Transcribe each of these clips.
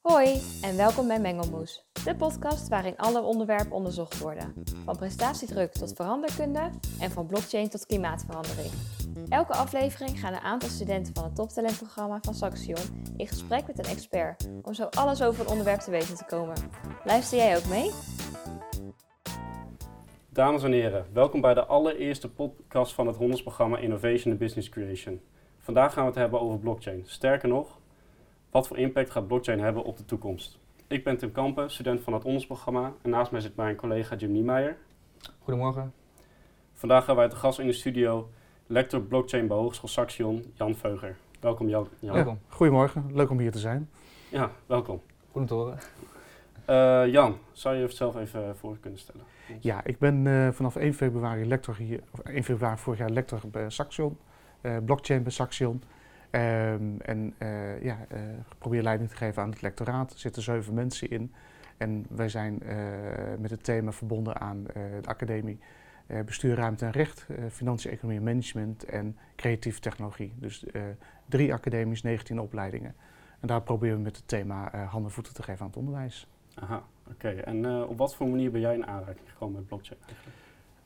Hoi en welkom bij Mengelmoes, de podcast waarin alle onderwerpen onderzocht worden. Van prestatiedruk tot veranderkunde en van blockchain tot klimaatverandering. Elke aflevering gaan een aantal studenten van het toptalentprogramma van Saxion in gesprek met een expert om zo alles over een onderwerp te weten te komen. Luister jij ook mee? Dames en heren, welkom bij de allereerste podcast van het hondersprogramma Innovation and Business Creation. Vandaag gaan we het hebben over blockchain. Sterker nog, wat voor impact gaat blockchain hebben op de toekomst? Ik ben Tim Kampen, student van het ondersprogramma en naast mij zit mijn collega Jim Niemeyer. Goedemorgen. Vandaag gaan wij te gast in de studio lector blockchain bij Hogeschool Saxion, Jan Veuger. Welkom Jan. Jan. Welkom. Goedemorgen, leuk om hier te zijn. Ja, welkom. Goed om te horen. Uh, Jan, zou je jezelf even voor kunnen stellen? Ja, ik ben uh, vanaf 1 februari lector hier, of 1 februari vorig jaar lector bij Saxion, uh, blockchain bij Saxion. Um, en uh, ja, uh, probeer leiding te geven aan het lectoraat. Er zitten zeven mensen in. En wij zijn uh, met het thema verbonden aan de academie Bestuur, Ruimte en Recht, Financiën, Economie en Management en Creatieve Technologie. Dus drie academies, 19 opleidingen. En daar proberen we met het thema handen en voeten te geven aan het onderwijs. Aha, oké. En op wat voor manier ben jij in aanraking gekomen met blockchain?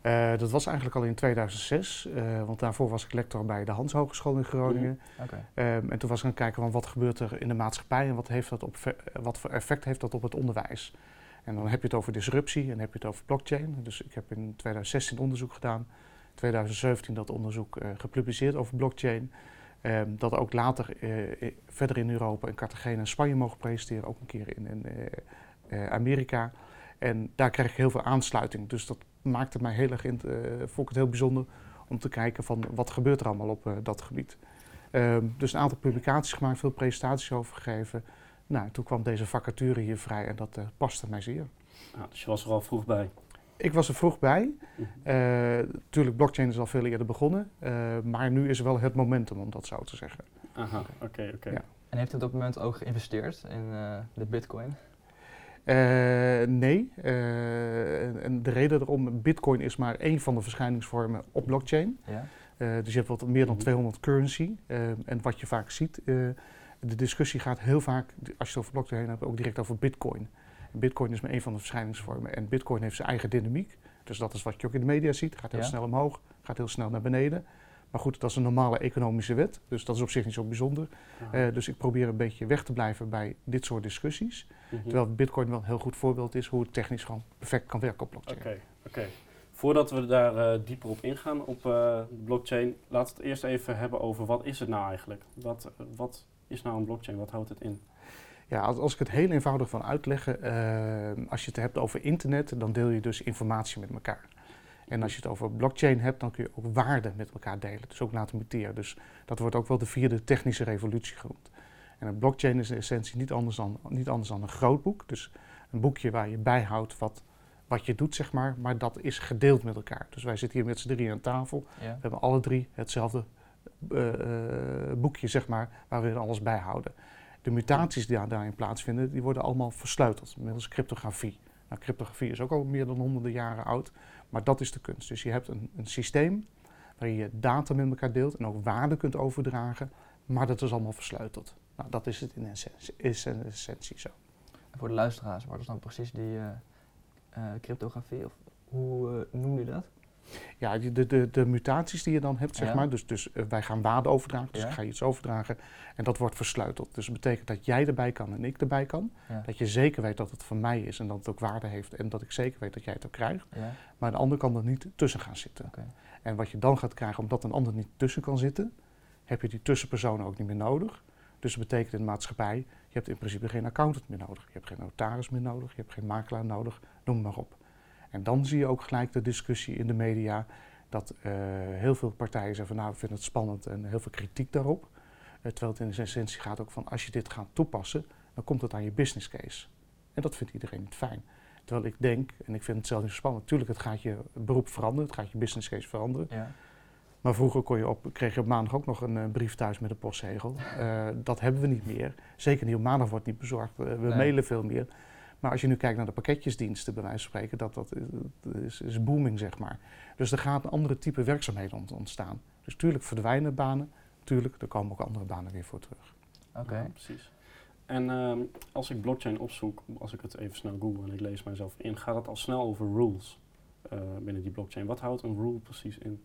Uh, dat was eigenlijk al in 2006, uh, want daarvoor was ik lector bij de Hans Hogeschool in Groningen. Mm, okay. um, en toen was ik gaan kijken van wat gebeurt er in de maatschappij en wat, heeft dat op, wat voor effect heeft dat op het onderwijs. En dan heb je het over disruptie en dan heb je het over blockchain. Dus ik heb in 2016 onderzoek gedaan, 2017 dat onderzoek uh, gepubliceerd over blockchain. Um, dat ook later verder in Europa, in Cartagena en Spanje mogen presenteren, ook een keer in, in Amerika. En daar kreeg ik heel veel aansluiting. Dus dat maakte mij heel erg in, uh, vond ik het heel bijzonder om te kijken van wat gebeurt er allemaal op uh, dat gebied. Um, dus een aantal publicaties gemaakt, veel presentaties over gegeven. Nou, toen kwam deze vacature hier vrij en dat uh, paste mij zeer. Ah, dus je was er al vroeg bij? Ik was er vroeg bij. Natuurlijk, blockchain is al veel eerder begonnen. maar nu is wel het momentum om dat zo te zeggen. Aha, oké, okay, oké. Okay. Ja. En heeft u op dat moment ook geïnvesteerd in de bitcoin? Uh, nee. Uh, en de reden erom, bitcoin is maar één van de verschijningsvormen op blockchain. Ja. Uh, dus je hebt wat meer dan 200 currency. en wat je vaak ziet, de discussie gaat heel vaak, als je het over blockchain hebt, ook direct over bitcoin. En bitcoin is maar één van de verschijningsvormen. En bitcoin heeft zijn eigen dynamiek. Dus dat is wat je ook in de media ziet. Gaat heel Ja. snel omhoog, gaat heel snel naar beneden. Maar goed, dat is een normale economische wet. Dus dat is op zich niet zo bijzonder. Aha. dus ik probeer een beetje weg te blijven bij dit soort discussies. Mhm. Terwijl Bitcoin wel een heel goed voorbeeld is hoe het technisch gewoon perfect kan werken op blockchain. Oké, oké. Voordat we daar eh, dieper op ingaan op eh, blockchain, laten we het eerst even hebben over wat is het nou eigenlijk? Wat, wat is nou een blockchain? Wat houdt het in? Ja, als, als ik het heel eenvoudig van uitleggen, eh, als je het hebt over internet, dan deel je dus informatie met elkaar. En als je het over blockchain hebt, dan kun je ook waarden met elkaar delen. Dus ook laten muteren. Dus dat wordt ook wel de vierde technische revolutie genoemd. En een blockchain is in essentie niet anders dan, niet anders dan een groot boek. Dus een boekje waar je bijhoudt wat, wat je doet, zeg maar. Maar dat is gedeeld met elkaar. Dus wij zitten hier met z'n drieën aan tafel. Ja. We hebben alle drie hetzelfde uh, uh, boekje, zeg maar, waar we alles bijhouden. De mutaties die daarin plaatsvinden, die worden allemaal versleuteld middels cryptografie. Nou, cryptografie is ook al meer dan honderden jaren oud, maar dat is de kunst. Dus je hebt een, een systeem waarin je data met elkaar deelt en ook waarden kunt overdragen, maar dat is allemaal versleuteld. Nou, dat is het in essentie, is in essentie zo. En voor de luisteraars, wat is dan precies die uh, uh, cryptografie? Of hoe uh, noem je dat? Ja, de, de, de, mutaties die je dan hebt, zeg Ja. maar. Dus, dus wij gaan waarden overdragen, dus Ja. ik ga je iets overdragen en dat wordt versleuteld. Dus dat betekent dat jij erbij kan en ik erbij kan. Ja. Dat je zeker weet dat het van mij is en dat het ook waarde heeft en dat ik zeker weet dat jij het ook krijgt. Maar de ander kan er niet tussen gaan zitten. En wat je dan gaat krijgen, omdat een ander niet tussen kan zitten, heb je die tussenpersoon ook niet meer nodig. Dus dat betekent in de maatschappij, je hebt in principe geen accountant meer nodig. Je hebt geen notaris meer nodig, je hebt geen makelaar nodig, noem maar op. En dan zie je ook gelijk de discussie in de media dat uh, heel veel partijen zeggen van nou, we vinden het spannend en heel veel kritiek daarop. Uh, terwijl het in de essentie gaat ook van als je dit gaat toepassen, dan komt het aan je business case. En dat vindt iedereen niet fijn. Terwijl ik denk, en ik vind het zelf niet zo spannend, natuurlijk het gaat je beroep veranderen, het gaat je business case veranderen. Ja. Maar vroeger kon je op, kreeg je op maandag ook nog een uh, brief thuis met een postzegel. Dat hebben we niet meer. Zeker niet op maandag wordt niet bezorgd. We Nee. mailen veel meer. Maar als je nu kijkt naar de pakketjesdiensten, bij wijze van spreken, dat, dat is, is booming, zeg maar. Dus er gaat een andere type werkzaamheden ont- ontstaan. Dus tuurlijk verdwijnen banen. Tuurlijk, er komen ook andere banen weer voor terug. Oké. Ja, precies. En ehm, als ik blockchain opzoek, als ik het even snel google en ik lees mijzelf in, gaat het al snel over rules eh, binnen die blockchain. Wat houdt een rule precies in?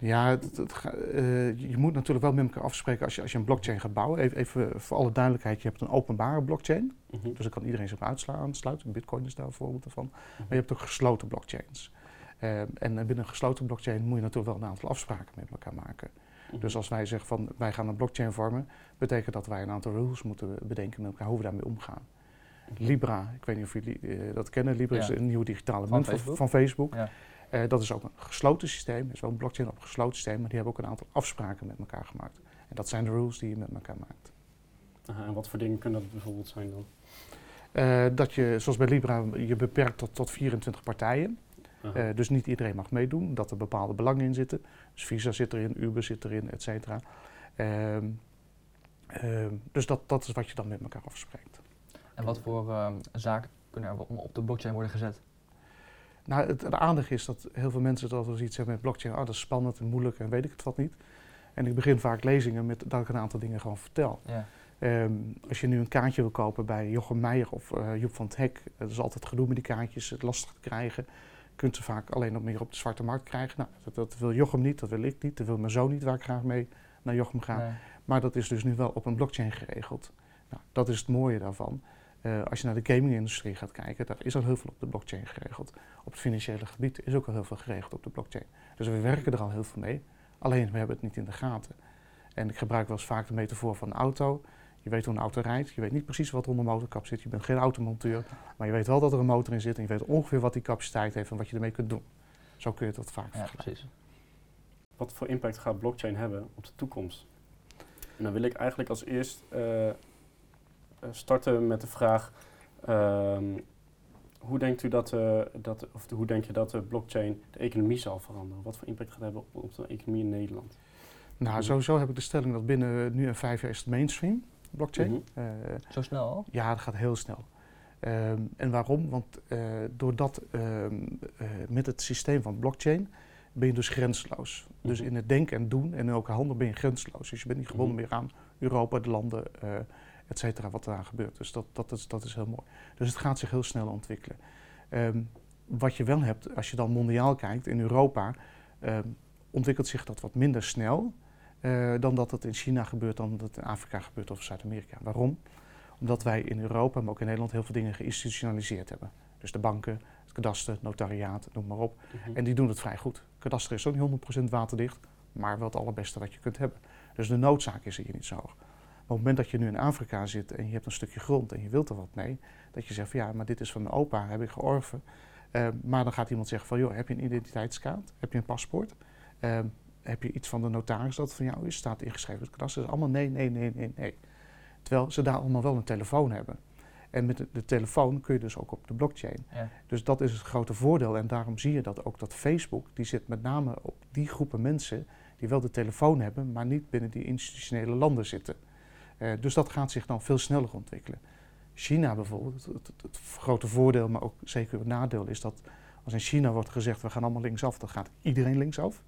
Ja, het, het ga- eh, je moet natuurlijk wel met elkaar afspreken als je, als je een blockchain gaat bouwen. Even, even voor alle duidelijkheid, je hebt een openbare blockchain. Mhm. Dus daar kan iedereen zich aansluiten. Bitcoin is daar een voorbeeld van. Maar Mhm. je hebt ook gesloten blockchains. Eh, en binnen een gesloten blockchain moet je natuurlijk wel een aantal afspraken met elkaar maken. Mhm. Dus als wij zeggen van wij gaan een blockchain vormen, betekent dat wij een aantal rules moeten bedenken met elkaar hoe we daarmee omgaan. Libra, ik weet niet of jullie eh, dat kennen. Libra Ja. is een nieuwe digitale munt van Facebook? van Facebook. Ja. Eh, dat is ook een gesloten systeem. Het is wel een blockchain op een gesloten systeem, maar die hebben ook een aantal afspraken met elkaar gemaakt. En dat zijn de rules die je met elkaar maakt. Aha, en wat voor dingen kunnen dat bijvoorbeeld zijn dan? Eh, dat je, zoals bij Libra, je beperkt tot, tot 24 partijen. Eh, dus niet iedereen mag meedoen, dat er bepaalde belangen in zitten. Dus Visa zit erin, Uber zit erin, et cetera. Ehm, ehm, dus dat, dat is wat je dan met elkaar afspreekt. En wat voor ehm, zaken kunnen er op de blockchain worden gezet? Nou, het, het aardige is dat heel veel mensen dat als iets hebben met blockchain, oh, dat is spannend en moeilijk en weet ik het wat niet. En ik begin vaak lezingen met dat ik een aantal dingen gewoon vertel. Ja. Ehm, als je nu een kaartje wil kopen bij Jochem Meijer of eh, Joep van het Hek, dat is altijd gedoe met die kaartjes, het lastig te krijgen. Je kunt ze vaak alleen nog meer op de zwarte markt krijgen. Nou, dat, dat wil Jochem niet, dat wil ik niet, dat wil mijn zoon niet, waar ik graag mee naar Jochem ga. Nee. Maar dat is dus nu wel op een blockchain geregeld. Nou, dat is het mooie daarvan. Eh, als je naar de gaming-industrie gaat kijken, daar is al heel veel op de blockchain geregeld. Op het financiële gebied is ook al heel veel geregeld op de blockchain. Dus we werken er al heel veel mee. Alleen we hebben het niet in de gaten. En ik gebruik wel eens vaak de metafoor van een auto. Je weet hoe een auto rijdt, je weet niet precies wat er onder de motorkap zit. Je bent geen automonteur, maar je weet wel dat er een motor in zit en je weet ongeveer wat die capaciteit heeft en wat je ermee kunt doen. Zo kun je dat vaak Ja, vergelijken. precies. Wat voor impact gaat blockchain hebben op de toekomst? En dan wil ik eigenlijk als eerst eh, starten met de vraag: ehm, hoe denkt u dat, eh, dat of hoe denk je dat de blockchain de economie zal veranderen? Wat voor impact gaat het hebben op, op de economie in Nederland? Nou, Mhm. sowieso heb ik de stelling dat binnen nu en vijf jaar is het mainstream, blockchain. Eh, Zo snel al? Ja, dat gaat heel snel. Ehm, en waarom? Want eh, doordat ehm, eh, met het systeem van blockchain ben je dus grensloos. Dus Mhm. in het denken en doen en in elke handel ben je grensloos. Dus je bent niet gebonden meer aan Europa, de landen, eh et cetera, wat eraan gebeurt. Dus dat, dat, is, dat is heel mooi. Dus het gaat zich heel snel ontwikkelen. Ehm, wat je wel hebt, als je dan mondiaal kijkt, in Europa ehm, ontwikkelt zich dat wat minder snel eh, dan dat het in China gebeurt, dan dat het in Afrika gebeurt of Zuid-Amerika. Waarom? Omdat wij in Europa, maar ook in Nederland, heel veel dingen geïnstitutionaliseerd hebben. Dus de banken, het kadaster, notariaat, noem maar op. Mhm. En die doen het vrij goed. Kadaster is ook niet 100% waterdicht, maar wel het allerbeste wat je kunt hebben. Dus de noodzaak is hier niet zo hoog. Op het moment dat je nu in Afrika zit en je hebt een stukje grond en je wilt er wat mee, dat je zegt van ja, maar dit is van mijn opa, heb ik georven. Eh, maar dan gaat iemand zeggen van joh, heb je een identiteitskaart? Heb je een paspoort? Eh, heb je iets van de notaris dat van jou is? Staat ingeschreven in het kadaster? Is allemaal nee, nee, nee, nee, nee. Terwijl ze daar allemaal wel een telefoon hebben. En met de, de telefoon kun je dus ook op de blockchain. Ja. Dus dat is het grote voordeel. En daarom zie je dat ook dat Facebook, die zit met name op die groepen mensen die wel de telefoon hebben, maar niet binnen die institutionele landen zitten. Eh, dus dat gaat zich dan veel sneller ontwikkelen. China bijvoorbeeld, het, het- het grote voordeel, maar ook zeker het nadeel is dat als in China wordt gezegd we gaan allemaal linksaf, dan gaat iedereen linksaf.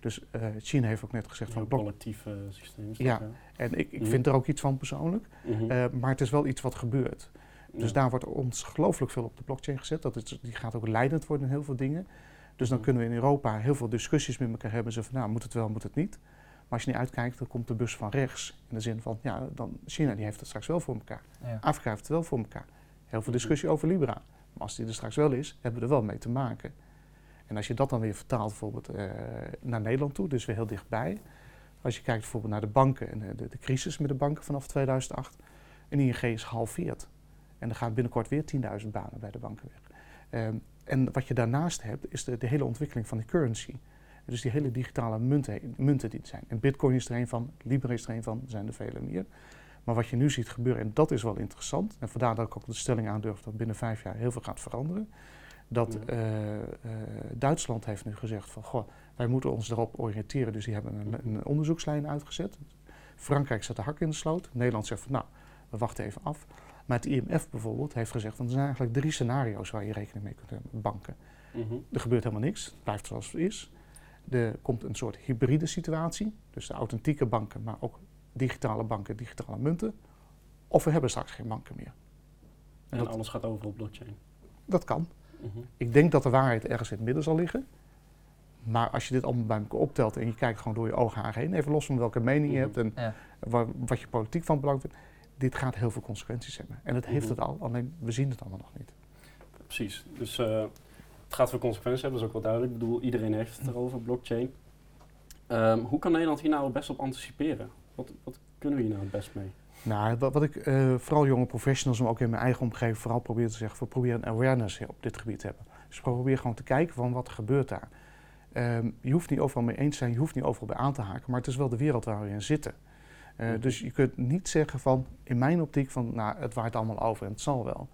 Dus eh, China heeft ook net gezegd van Een collectief systeem. Ja. En ik, ik Mhm. vind er ook iets van persoonlijk, Mhm. eh, maar het is wel iets wat gebeurt. Dus Ja. daar wordt ons gelooflijk veel op de blockchain gezet. Dat is, die gaat ook leidend worden in heel veel dingen. Dus dan Mhm. kunnen we in Europa heel veel discussies met elkaar hebben. Zo van, nou, moet het wel, moet het niet. Maar als je niet uitkijkt, dan komt de bus van rechts. In de zin van, ja, dan China die heeft het straks wel voor elkaar. Ja. Afrika heeft het wel voor elkaar. Heel veel Mhm. discussie over Libra. Maar als die er straks wel is, hebben we er wel mee te maken. En als je dat dan weer vertaalt bijvoorbeeld eh, naar Nederland toe, dus weer heel dichtbij. Als je kijkt bijvoorbeeld naar de banken en de, de, de crisis met de banken vanaf 2008. En ING is gehalveerd. En er gaan binnenkort weer 10.000 banen bij de banken weg. Ehm, en wat je daarnaast hebt, is de, de hele ontwikkeling van die currency. Dus die hele digitale munten, munten die er zijn. En bitcoin is er een van, Libra is er een van, er zijn er vele meer. Maar wat je nu ziet gebeuren, en dat is wel interessant, en vandaar dat ik ook de stelling aandurf dat binnen vijf jaar heel veel gaat veranderen. Dat Ja. eh, eh, Duitsland heeft nu gezegd van, goh, wij moeten ons erop oriënteren. Dus die hebben een, een onderzoekslijn uitgezet. Frankrijk zet de hak in de sloot. Nederland zegt van, nou, we wachten even af. Maar het IMF bijvoorbeeld heeft gezegd, van, er zijn eigenlijk drie scenario's waar je rekening mee kunt hebben. Banken. Mhm. Er gebeurt helemaal niks, het blijft zoals het is. Er komt een soort hybride situatie, dus de authentieke banken, maar ook digitale banken, digitale munten. Of we hebben straks geen banken meer. En dat- alles gaat over op blockchain. Dat kan. Mhm. Ik denk dat de waarheid ergens in het midden zal liggen. Maar als je dit allemaal bij elkaar optelt en je kijkt gewoon door je ogen heen, even los van welke mening je Mhm. hebt en Ja. wa- wat je politiek van belang vindt, dit gaat heel veel consequenties hebben. En het heeft Mhm. het al, alleen we zien het allemaal nog niet. Precies. Dus eh, het gaat veel consequenties hebben, dat is ook wel duidelijk. Ik bedoel, iedereen heeft het erover, blockchain. Ehm, hoe kan Nederland hier nou het best op anticiperen? Wat, wat kunnen we hier nou het best mee? Nou, wat, wat ik eh, vooral jonge professionals, maar ook in mijn eigen omgeving vooral probeer te zeggen, we proberen een awareness op dit gebied te hebben. Dus probeer gewoon te kijken van wat er gebeurt daar. Ehm, je hoeft niet overal mee eens te zijn, je hoeft niet overal bij aan te haken, maar het is wel de wereld waar we in zitten. Eh, Mhm. Dus je kunt niet zeggen van, in mijn optiek, van nou, het waait allemaal over en het zal wel.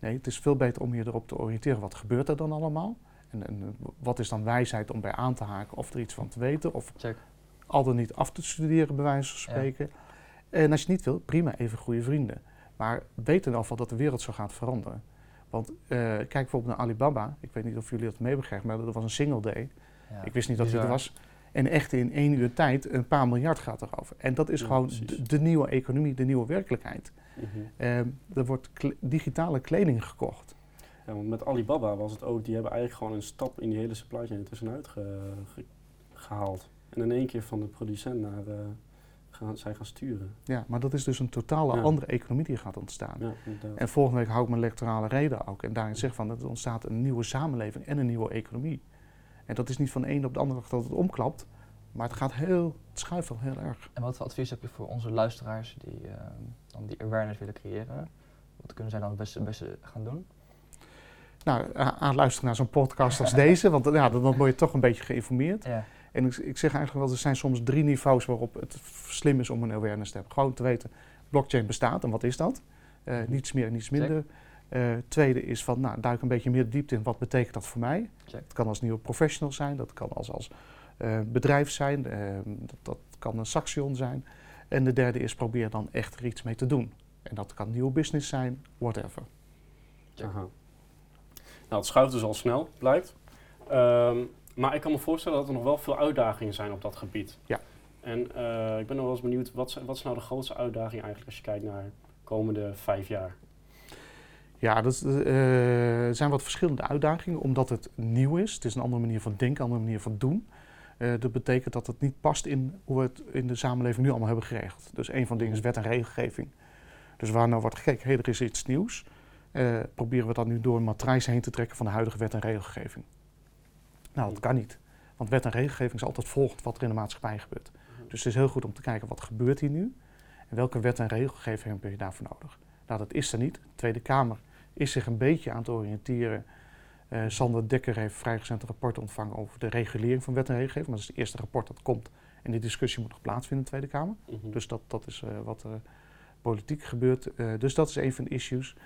Nee, het is veel beter om je erop te oriënteren, wat gebeurt er dan allemaal? En, en wat is dan wijsheid om bij aan te haken of er iets van te weten? Of Check. al dan niet af te studeren, bij wijze van Ja. spreken. En als je het niet wil, prima, even goede vrienden. Maar weet in ieder geval dat de wereld zo gaat veranderen. Want eh, kijk bijvoorbeeld naar Alibaba. Ik weet niet of jullie dat meebegrijpen, maar dat was een single day. Ja. Ik wist niet dat er Bizar. was. En echt in één uur tijd een paar miljard gaat erover. En dat is Ja, gewoon de, de nieuwe economie, de nieuwe werkelijkheid. Mhm. Ehm, er wordt kle- digitale kleding gekocht. Ja, want met Alibaba was het ook, die hebben eigenlijk gewoon een stap in die hele supply chain tussenuit ge- ge- gehaald. En in één keer van de producent naar eh, gaan, zij gaan sturen. Ja, maar dat is dus een totale Ja. andere economie die gaat ontstaan. Ja. En volgende week hou ik mijn lectorale reden ook. En daarin zeg van dat er ontstaat een nieuwe samenleving en een nieuwe economie. En dat is niet van de ene op de andere dag dat het omklapt. Maar het gaat heel, het schuift wel heel erg. En wat voor advies heb je voor onze luisteraars die eh, dan die awareness willen creëren? Wat kunnen zij dan het beste, beste gaan doen? Nou, aan luisteren naar zo'n podcast als deze, want ja, dan, dan word je toch een beetje geïnformeerd. Ja. En ik, ik zeg eigenlijk wel, er zijn soms drie niveaus waarop het slim is om een awareness te hebben. Gewoon te weten, blockchain bestaat en wat is dat? Eh, Mhm. niets meer en niets minder. Eh, tweede is van, nou, duik een beetje meer de diepte in, wat betekent dat voor mij? Het kan als nieuwe professional zijn, dat kan als, als eh, bedrijf zijn, eh, dat, dat kan een saxion zijn. En de derde is, probeer dan echt er iets mee te doen. En dat kan nieuwe business zijn, whatever. Aha. Nou, het schuift dus al snel, blijkt. Ehm, maar ik kan me voorstellen dat er nog wel veel uitdagingen zijn op dat gebied. Ja. En eh, ik ben nog wel eens benieuwd, wat, wat is nou de grootste uitdaging eigenlijk als je kijkt naar de komende vijf jaar? Ja, eh, er zijn wat verschillende uitdagingen, omdat het nieuw is. Het is een andere manier van denken, een andere manier van doen. Eh, dat betekent dat het niet past in hoe we het in de samenleving nu allemaal hebben geregeld. Dus een van de dingen is wet en regelgeving. Dus waar nou wordt gekeken, hé, er is iets nieuws. eh, proberen we dat nu door een matrijs heen te trekken van de huidige wet en regelgeving. Nou, dat kan niet. Want wet en regelgeving is altijd volgt wat er in de maatschappij gebeurt. Dus het is heel goed om te kijken, wat gebeurt hier nu? En welke wet en regelgeving heb je daarvoor nodig? Nou, dat is er niet. De Tweede Kamer is zich een beetje aan het oriënteren. Eh, Sander Dekker heeft vrij recent een rapport ontvangen over de regulering van wet en regelgeving. Maar dat is het eerste rapport dat komt. En die discussie moet nog plaatsvinden in de Tweede Kamer. Mhm. Dus dat, dat is eh, wat er politiek gebeurt. Eh, dus dat is een van de issues.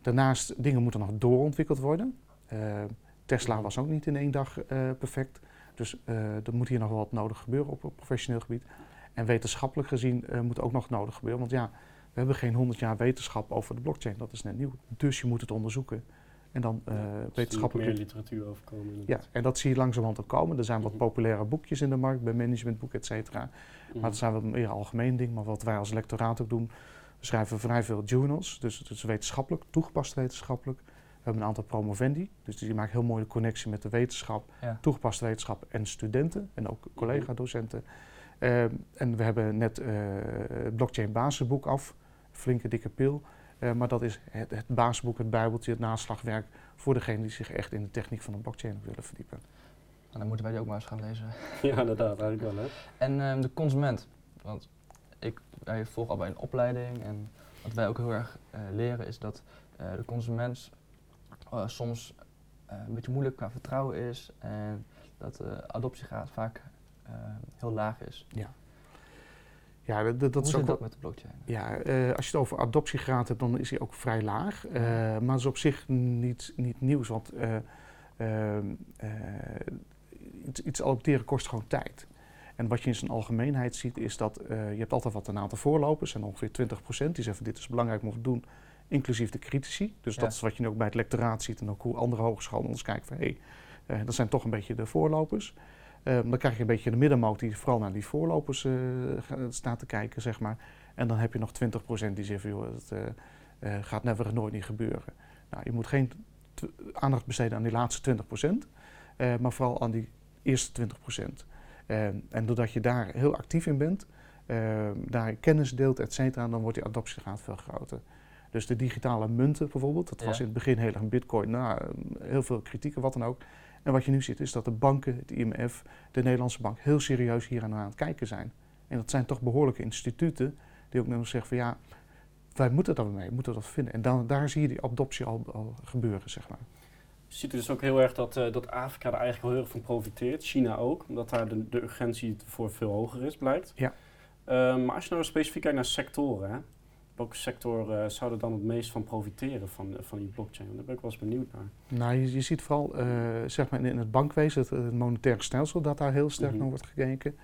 Daarnaast, dingen moeten nog doorontwikkeld worden. Eh, Tesla was ook niet in één dag eh, perfect. Dus eh, er moet hier nog wel wat nodig gebeuren op professioneel gebied. En wetenschappelijk gezien eh, moet ook nog nodig gebeuren. Want ja, we hebben geen 100 jaar wetenschap over de blockchain. Dat is net nieuw. Dus je moet het onderzoeken. En dan eh Ja, moet wetenschappelijk meer literatuur over komen. ja, en dat zie je langzamerhand ook komen. Er zijn wat Mhm. populaire boekjes in de markt, bij managementboeken, et cetera. Mhm. Maar het zijn wat meer algemeen ding. Maar wat wij als lectoraat ook doen, we schrijven vrij veel journals. Dus het is wetenschappelijk, toegepast wetenschappelijk. We hebben een aantal promovendi. Dus die maken heel mooi de connectie met de wetenschap, Ja. toegepaste wetenschap en studenten. En ook collega-docenten. Ehm, en we hebben net eh, het blockchain basisboek af. Flinke dikke pil. Eh, maar dat is het, het basisboek, het bijbeltje, het naslagwerk voor degenen die zich echt in de techniek van de blockchain willen verdiepen. Nou, dan moeten wij die ook maar eens gaan lezen. Ja, inderdaad, eigenlijk wel hè. En ehm, de consument. Want ik, wij volgen al bij een opleiding en wat wij ook heel erg eh, leren is dat eh, de consument eh, soms eh, een beetje moeilijk qua vertrouwen is en dat de adoptiegraad vaak eh, heel laag is. Ja, dat, dat, dat is ook dat met de blockchain? Ja, eh, als je het over adoptiegraad hebt, dan is die ook vrij laag. Eh, maar dat is op zich niet, niet nieuws, want eh, ehm, eh, iets, iets adopteren kost gewoon tijd. En wat je in zijn algemeenheid ziet, is dat je hebt altijd wat een aantal voorlopers, en ongeveer 20% die zeggen dit is belangrijk om te doen, inclusief de critici. Dus Ja. dat is wat je nu ook bij het lectoraat ziet en ook hoe andere hogescholen ons kijken van hé, hey, dat zijn toch een beetje de voorlopers. Ehm, dan krijg je een beetje de middenmoot die vooral naar die voorlopers eh, staat te kijken, zeg maar. En dan heb je nog 20% die zegt, joh, het eh, eh, gaat never nooit niet gebeuren. Nou, je moet geen aandacht besteden aan die laatste 20%, eh, maar vooral aan die eerste 20%. Eh, en doordat je daar heel actief in bent, eh, daar kennis deelt, et cetera, dan wordt die adoptiegraad veel groter. Dus de digitale munten bijvoorbeeld, dat was Ja. in het begin heel erg bitcoin, nou, heel veel kritiek en wat dan ook. En wat je nu ziet is dat de banken, het IMF, de Nederlandse bank, heel serieus hier aan het kijken zijn. En dat zijn toch behoorlijke instituten die ook nog zeggen van ja, wij moeten dat mee, we moeten dat vinden. En dan, daar zie je die adoptie al, al gebeuren, zeg maar. Je ziet dus ook heel erg dat, eh, dat Afrika er eigenlijk wel heel erg van profiteert. China ook, omdat daar de, de urgentie voor veel hoger is, blijkt. Ja. Eh, maar als je nou specifiek kijkt naar sectoren, hè, welke sector eh, zou er dan het meest van profiteren van, van die blockchain? Daar ben ik wel eens benieuwd naar. Nou, je, je ziet vooral eh, zeg maar in het bankwezen, het, het monetaire stelsel, dat daar heel sterk Mhm. naar wordt gekeken.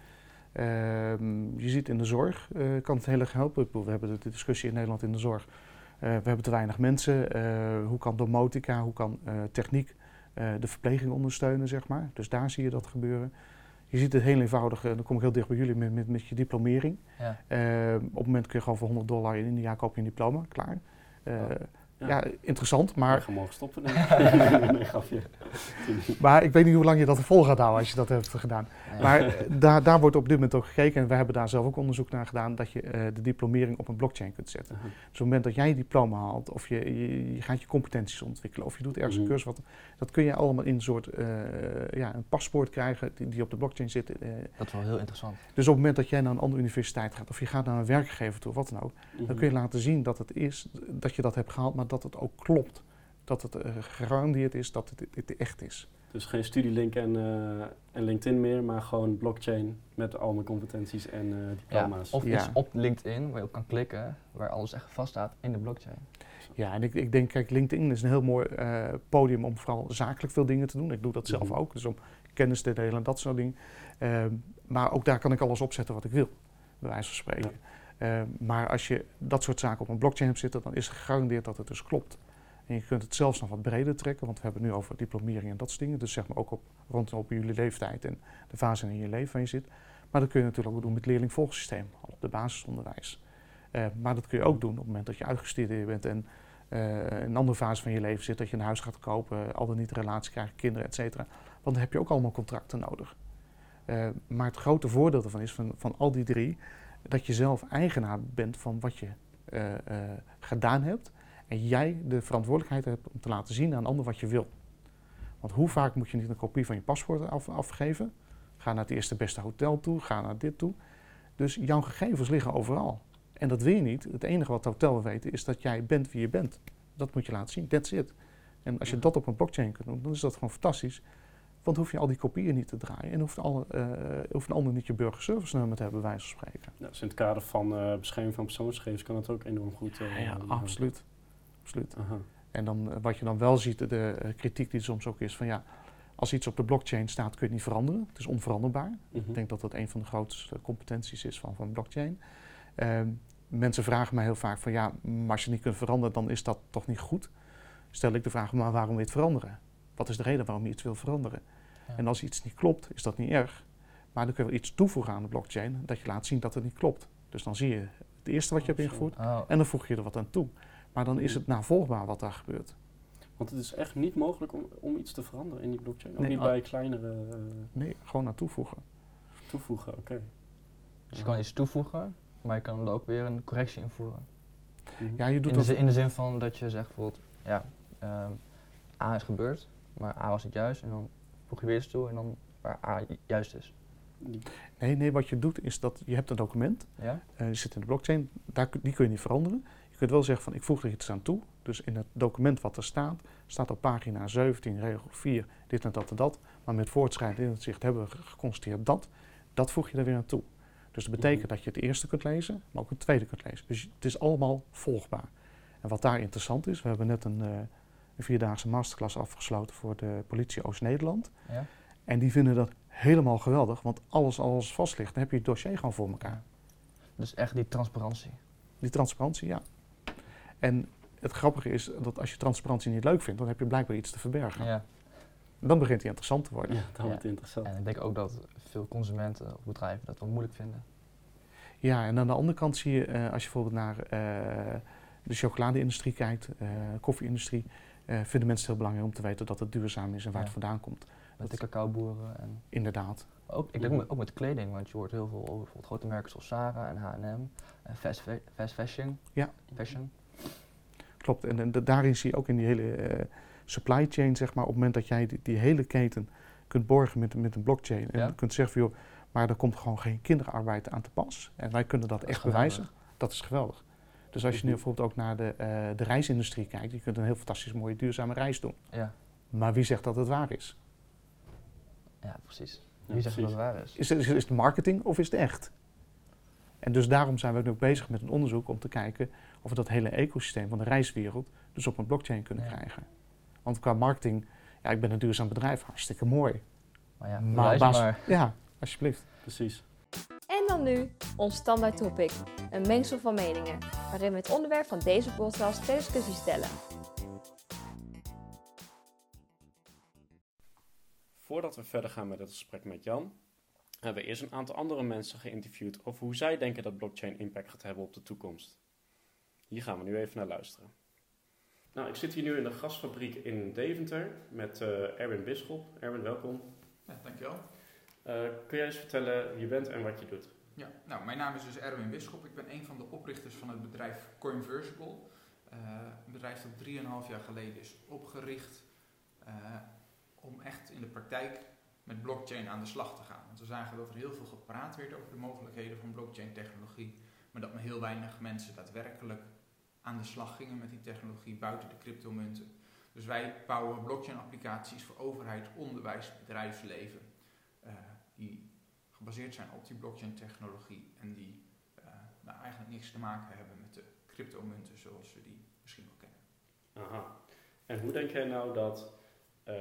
Ehm, je ziet in de zorg, eh, kan het heel erg helpen. We hebben de discussie in Nederland in de zorg. Eh, we hebben te weinig mensen. Eh, hoe kan domotica, hoe kan eh, techniek eh, de verpleging ondersteunen, zeg maar. Dus daar zie je dat gebeuren. Je ziet het heel eenvoudig, eh, dan kom ik heel dicht bij jullie met, met, met je diplomering. Ja. Eh, op het moment kun je gewoon voor 100 dollar in India koop je een diploma, klaar. Eh, Ja. ja. interessant, Maar je mogen stoppen. denk ik. nee, grapje. maar ik weet niet hoe lang je dat vol gaat houden als je dat hebt gedaan. Ja. Maar eh, daar, daar wordt op dit moment ook gekeken. En we hebben daar zelf ook onderzoek naar gedaan. Dat je eh, de diplomering op een blockchain kunt zetten. Dus op het moment dat jij je diploma haalt. Of je, je, je gaat je competenties ontwikkelen. Of je doet ergens Mhm. een cursus. Wat, dat kun je allemaal in een soort eh, ja, een paspoort krijgen. Die, die op de blockchain zit. Dat is wel heel interessant. dus op het moment dat jij naar een andere universiteit gaat. Of je gaat naar een werkgever toe. Wat dan ook. Dan Mhm. kun je laten zien dat het is. Dat je dat hebt gehaald. Maar dat het ook klopt. Dat het eh, gegarandeerd is dat het, het echt is. Dus geen studielink en, eh, en LinkedIn meer, maar gewoon blockchain met al mijn competenties en eh, Ja. diploma's. Of Ja. iets op LinkedIn waar je op kan klikken, waar alles echt vaststaat in de blockchain. Ja, en ik, ik denk, kijk, LinkedIn is een heel mooi eh, podium om vooral zakelijk veel dingen te doen. Ik doe dat zelf Mhm. ook, dus om kennis te delen en dat soort dingen. Ehm, maar ook daar kan ik alles opzetten wat ik wil, bij wijze van spreken. Ehm, maar als je dat soort zaken op een blockchain hebt zitten, dan is gegarandeerd dat het dus klopt. En je kunt het zelfs nog wat breder trekken, want we hebben het nu over diplomering en dat soort dingen. Dus zeg maar ook op, rondom op jullie leeftijd en de fase in je leven waar je zit. Maar dat kun je natuurlijk ook doen met leerlingvolgsysteem, op de basisonderwijs. Eh, maar dat kun je ook doen op het moment dat je uitgestudeerd bent en eh, in een andere fase van je leven zit, dat je een huis gaat kopen, al dan niet een relatie krijgt, kinderen, et cetera. Want dan heb je ook allemaal contracten nodig. Eh, maar het grote voordeel ervan is van, van al die drie, dat je zelf eigenaar bent van wat je eh, eh, gedaan hebt. En jij de verantwoordelijkheid hebt om te laten zien aan een ander wat je wil. Want hoe vaak moet je niet een kopie van je paspoort af, afgeven? Ga naar het eerste beste hotel toe, ga naar dit toe. Dus jouw gegevens liggen overal. En dat wil je niet. Het enige wat het hotel wil weten is dat jij bent wie je bent. Dat moet je laten zien. That's it. En als je dat op een blockchain kunt doen, dan is dat gewoon fantastisch. Want hoef je al die kopieën niet te draaien. En hoeft, eh, hoeft een ander niet je burgerservice nummer te hebben, wijze van spreken. Ja, dus in het kader van eh, bescherming van persoonsgegevens kan dat ook enorm goed. eh, ja, absoluut. absoluut. Aha. En dan, wat je dan wel ziet, de, kritiek die soms ook is van ja, als iets op de blockchain staat kun je het niet veranderen. Het is onveranderbaar. Mhm. Ik denk dat dat een van de grootste competenties is van, van blockchain. Ehm, mensen vragen mij heel vaak van ja, maar als je het niet kunt veranderen, dan is dat toch niet goed. Stel ik de vraag, maar waarom wil je het veranderen? Wat is de reden waarom je iets wil veranderen? En als iets niet klopt, is dat niet erg. Maar dan kun je wel iets toevoegen aan de blockchain dat je laat zien dat het niet klopt. Dus dan zie je het eerste wat je hebt Oh, ingevoerd Oh, en dan voeg je er wat aan toe. Maar dan is het navolgbaar wat daar gebeurt. Want het is echt niet mogelijk om, om iets te veranderen in die blockchain. Ook Nee, niet bij kleinere eh, Nee, gewoon aan toevoegen. toevoegen, oké. dus je kan iets toevoegen, maar je kan er ook weer een correctie invoeren. Mhm. Ja, je doet In de, dat. zin, in de zin van dat je zegt bijvoorbeeld, ja, ehm, A is gebeurd, maar A was niet juist. En dan voeg je weer iets toe en dan waar A ju- juist is. Nee, nee, wat je doet is dat je hebt een document, Ja? eh, die zit in de blockchain, daar, die kun je niet veranderen. Je kunt wel zeggen van ik voeg er iets aan toe. Dus in het document wat er staat, staat op pagina 17, regel 4, dit en dat en dat. Maar met voortschrijdend in het zicht hebben we ge- geconstateerd dat. Dat voeg je er weer aan toe. Dus dat betekent Mhm. dat je het eerste kunt lezen, maar ook het tweede kunt lezen. Dus het is allemaal volgbaar. En wat daar interessant is, we hebben net een, eh, een vierdaagse masterclass afgesloten voor de politie Oost-Nederland. Ja? En die vinden dat helemaal geweldig, want alles als vast ligt, dan heb je het dossier gewoon voor elkaar. Dus echt die transparantie. Die transparantie, ja. En het grappige is dat als je transparantie niet leuk vindt, dan heb je blijkbaar iets te verbergen. Ja. Dan begint die interessant te worden. Ja, dat wordt interessant. En ik denk ook dat veel consumenten of bedrijven dat wel moeilijk vinden. Ja, en aan de andere kant zie je, eh, als je bijvoorbeeld naar eh, de chocolade-industrie kijkt, eh koffie-industrie, vinden mensen het heel belangrijk om te weten dat het duurzaam is en waar Ja. het vandaan komt. Met de cacaoboeren en Inderdaad. ook, ik denk ook met kleding, want je hoort heel veel over bijvoorbeeld grote merken zoals Zara en H&M en fast, fa- fast fashion. Ja. Fashion. Klopt. En, en da- daarin zie je ook in die hele eh, supply chain, zeg maar, op het moment dat jij die, die hele keten kunt borgen met, met een blockchain en Ja. kunt zeggen van joh, maar er komt gewoon geen kinderarbeid aan te pas. En wij kunnen dat, echt bewijzen. Dat is geweldig. Dus als je nu bijvoorbeeld ook naar de, eh, de reisindustrie kijkt, je kunt een heel fantastisch mooie duurzame reis doen. Ja, Maar wie zegt dat het waar is? ja precies. Ja, Wie zegt dat het waar is? Is het, is het marketing of is het echt? En dus daarom zijn we nu ook bezig met een onderzoek om te kijken of we dat hele ecosysteem van de reiswereld dus op een blockchain kunnen Ja. krijgen. Want qua marketing, ja, ik ben een duurzaam bedrijf, hartstikke mooi. Maar ja, maar. Ja, alsjeblieft. Precies. En dan nu ons standaard topic, een mengsel van meningen, waarin we het onderwerp van deze podcast ter discussie stellen. Voordat we verder gaan met het gesprek met Jan, hebben we eerst een aantal andere mensen geïnterviewd over hoe zij denken dat blockchain impact gaat hebben op de toekomst. Hier gaan we nu even naar luisteren. Nou, ik zit hier nu in de gasfabriek in Deventer met eh, Erwin Bisschop. Erwin, welkom. Ja, dankjewel. Eh, kun jij eens vertellen wie je bent en wat je doet? Ja, nou, mijn naam is dus Erwin Bisschop. Ik ben een van de oprichters van het bedrijf Coinversible. Eh, een bedrijf dat 3,5 jaar geleden is opgericht eh, om echt in de praktijk met blockchain aan de slag te gaan. Want we zagen dat er heel veel gepraat werd over de mogelijkheden van blockchain technologie, maar dat maar heel weinig mensen daadwerkelijk aan de slag gingen met die technologie buiten de cryptomunten. Dus wij bouwen blockchain applicaties voor overheid, onderwijs, bedrijfsleven. eh, die gebaseerd zijn op die blockchain technologie en die eh, nou, eigenlijk niks te maken hebben met de cryptomunten zoals we die misschien wel kennen. Aha. En hoe denk jij nou dat eh,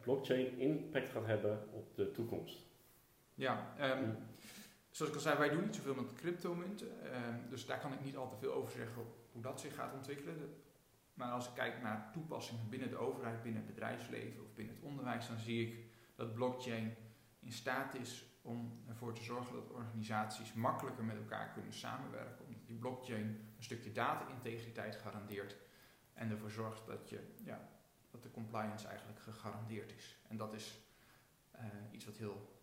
blockchain impact gaat hebben op de toekomst? Ja, ehm, zoals ik al zei, wij doen niet zoveel met cryptomunten, ehm, dus daar kan ik niet al te veel over zeggen hoe dat zich gaat ontwikkelen. De- Maar als ik kijk naar toepassingen binnen de overheid, binnen het bedrijfsleven of binnen het onderwijs, dan zie ik dat blockchain in staat is om ervoor te zorgen dat organisaties makkelijker met elkaar kunnen samenwerken. Omdat die blockchain een stukje data-integriteit garandeert en ervoor zorgt dat, je, ja, dat de compliance eigenlijk gegarandeerd is. En dat is eh, iets wat heel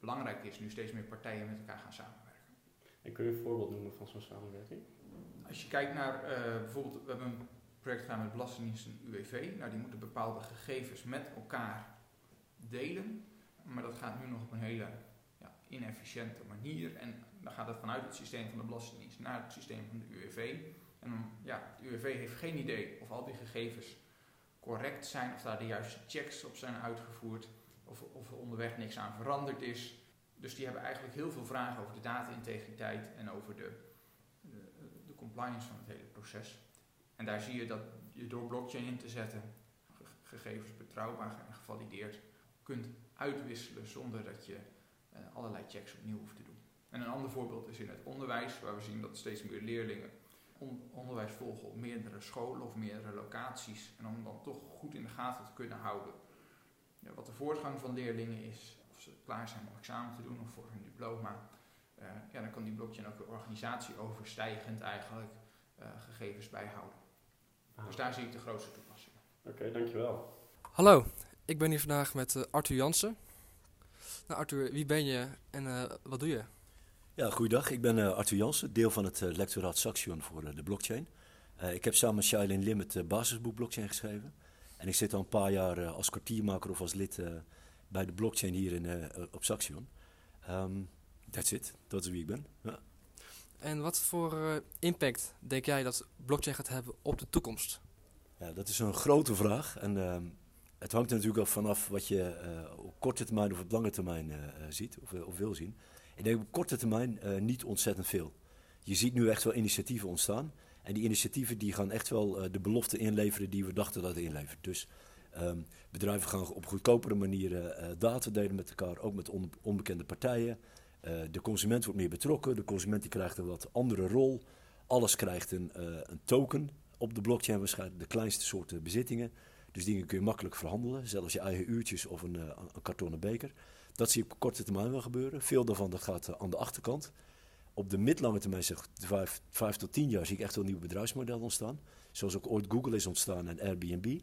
belangrijk is, nu steeds meer partijen met elkaar gaan samenwerken. En kun je een voorbeeld noemen van zo'n samenwerking? Als je kijkt naar eh, bijvoorbeeld, we hebben een project gedaan met Belastingdienst en UWV. Nou, die moeten bepaalde gegevens met elkaar delen. Maar dat gaat nu nog op een hele ja, inefficiënte manier. En dan gaat het vanuit het systeem van de Belastingdienst naar het systeem van de UWV. En ja, de UWV heeft geen idee of al die gegevens correct zijn, of daar de juiste checks op zijn uitgevoerd, of, of er onderweg niks aan veranderd is. Dus die hebben eigenlijk heel veel vragen over de data-integriteit en over de, de, de compliance van het hele proces. En daar zie je dat je door blockchain in te zetten ge- gegevens betrouwbaar en gevalideerd kunt uitwisselen zonder dat je eh, allerlei checks opnieuw hoeft te doen. En een ander voorbeeld is in het onderwijs, waar we zien dat steeds meer leerlingen on- onderwijs volgen op meerdere scholen of meerdere locaties. En om dan toch goed in de gaten te kunnen houden ja, wat de voortgang van leerlingen is, of ze klaar zijn om examen te doen of voor hun diploma. Eh, ja, dan kan die blockchain ook de organisatie overstijgend eigenlijk eh, gegevens bijhouden. Ah, Dus daar zie ik de grootste toepassing. Oké, dankjewel. Hallo, ik ben hier vandaag met eh, Arthur Jansen. Nou Arthur, wie ben je en eh, wat doe je? Ja, goeiedag. Ik ben eh, Arthur Jansen, deel van het lectoraat Saxion voor de blockchain. Ik heb samen met Shailin Lim het basisboek blockchain geschreven. En ik zit al een paar jaar als kwartiermaker of als lid bij de blockchain hier in, op Saxion. Ehm that's it. Dat is wie ik ben. Ja. En wat voor impact denk jij dat blockchain gaat hebben op de toekomst? Ja, dat is een grote vraag. En ehm, het hangt er natuurlijk ook vanaf wat je eh, op korte termijn of op lange termijn eh, eh, ziet of, of wil zien. Ik denk op korte termijn niet ontzettend veel. Je ziet nu echt wel initiatieven ontstaan. En die initiatieven die gaan echt wel de belofte inleveren die we dachten dat het inlevert. Dus ehm, bedrijven gaan op goedkopere manieren data delen met elkaar, ook met on- onbekende partijen. De consument wordt meer betrokken, de consument die krijgt een wat andere rol. Alles krijgt een, een token op de blockchain waarschijnlijk, de kleinste soorten bezittingen. Dus dingen kun je makkelijk verhandelen, zelfs je eigen uurtjes of een, eh, een kartonnen beker. Dat zie ik op korte termijn wel gebeuren. Veel daarvan dat gaat eh, aan de achterkant. op de midlange termijn, zeg vijf, vijf tot tien jaar, zie ik echt wel nieuwe model ontstaan. Zoals ook ooit Google is ontstaan en Airbnb.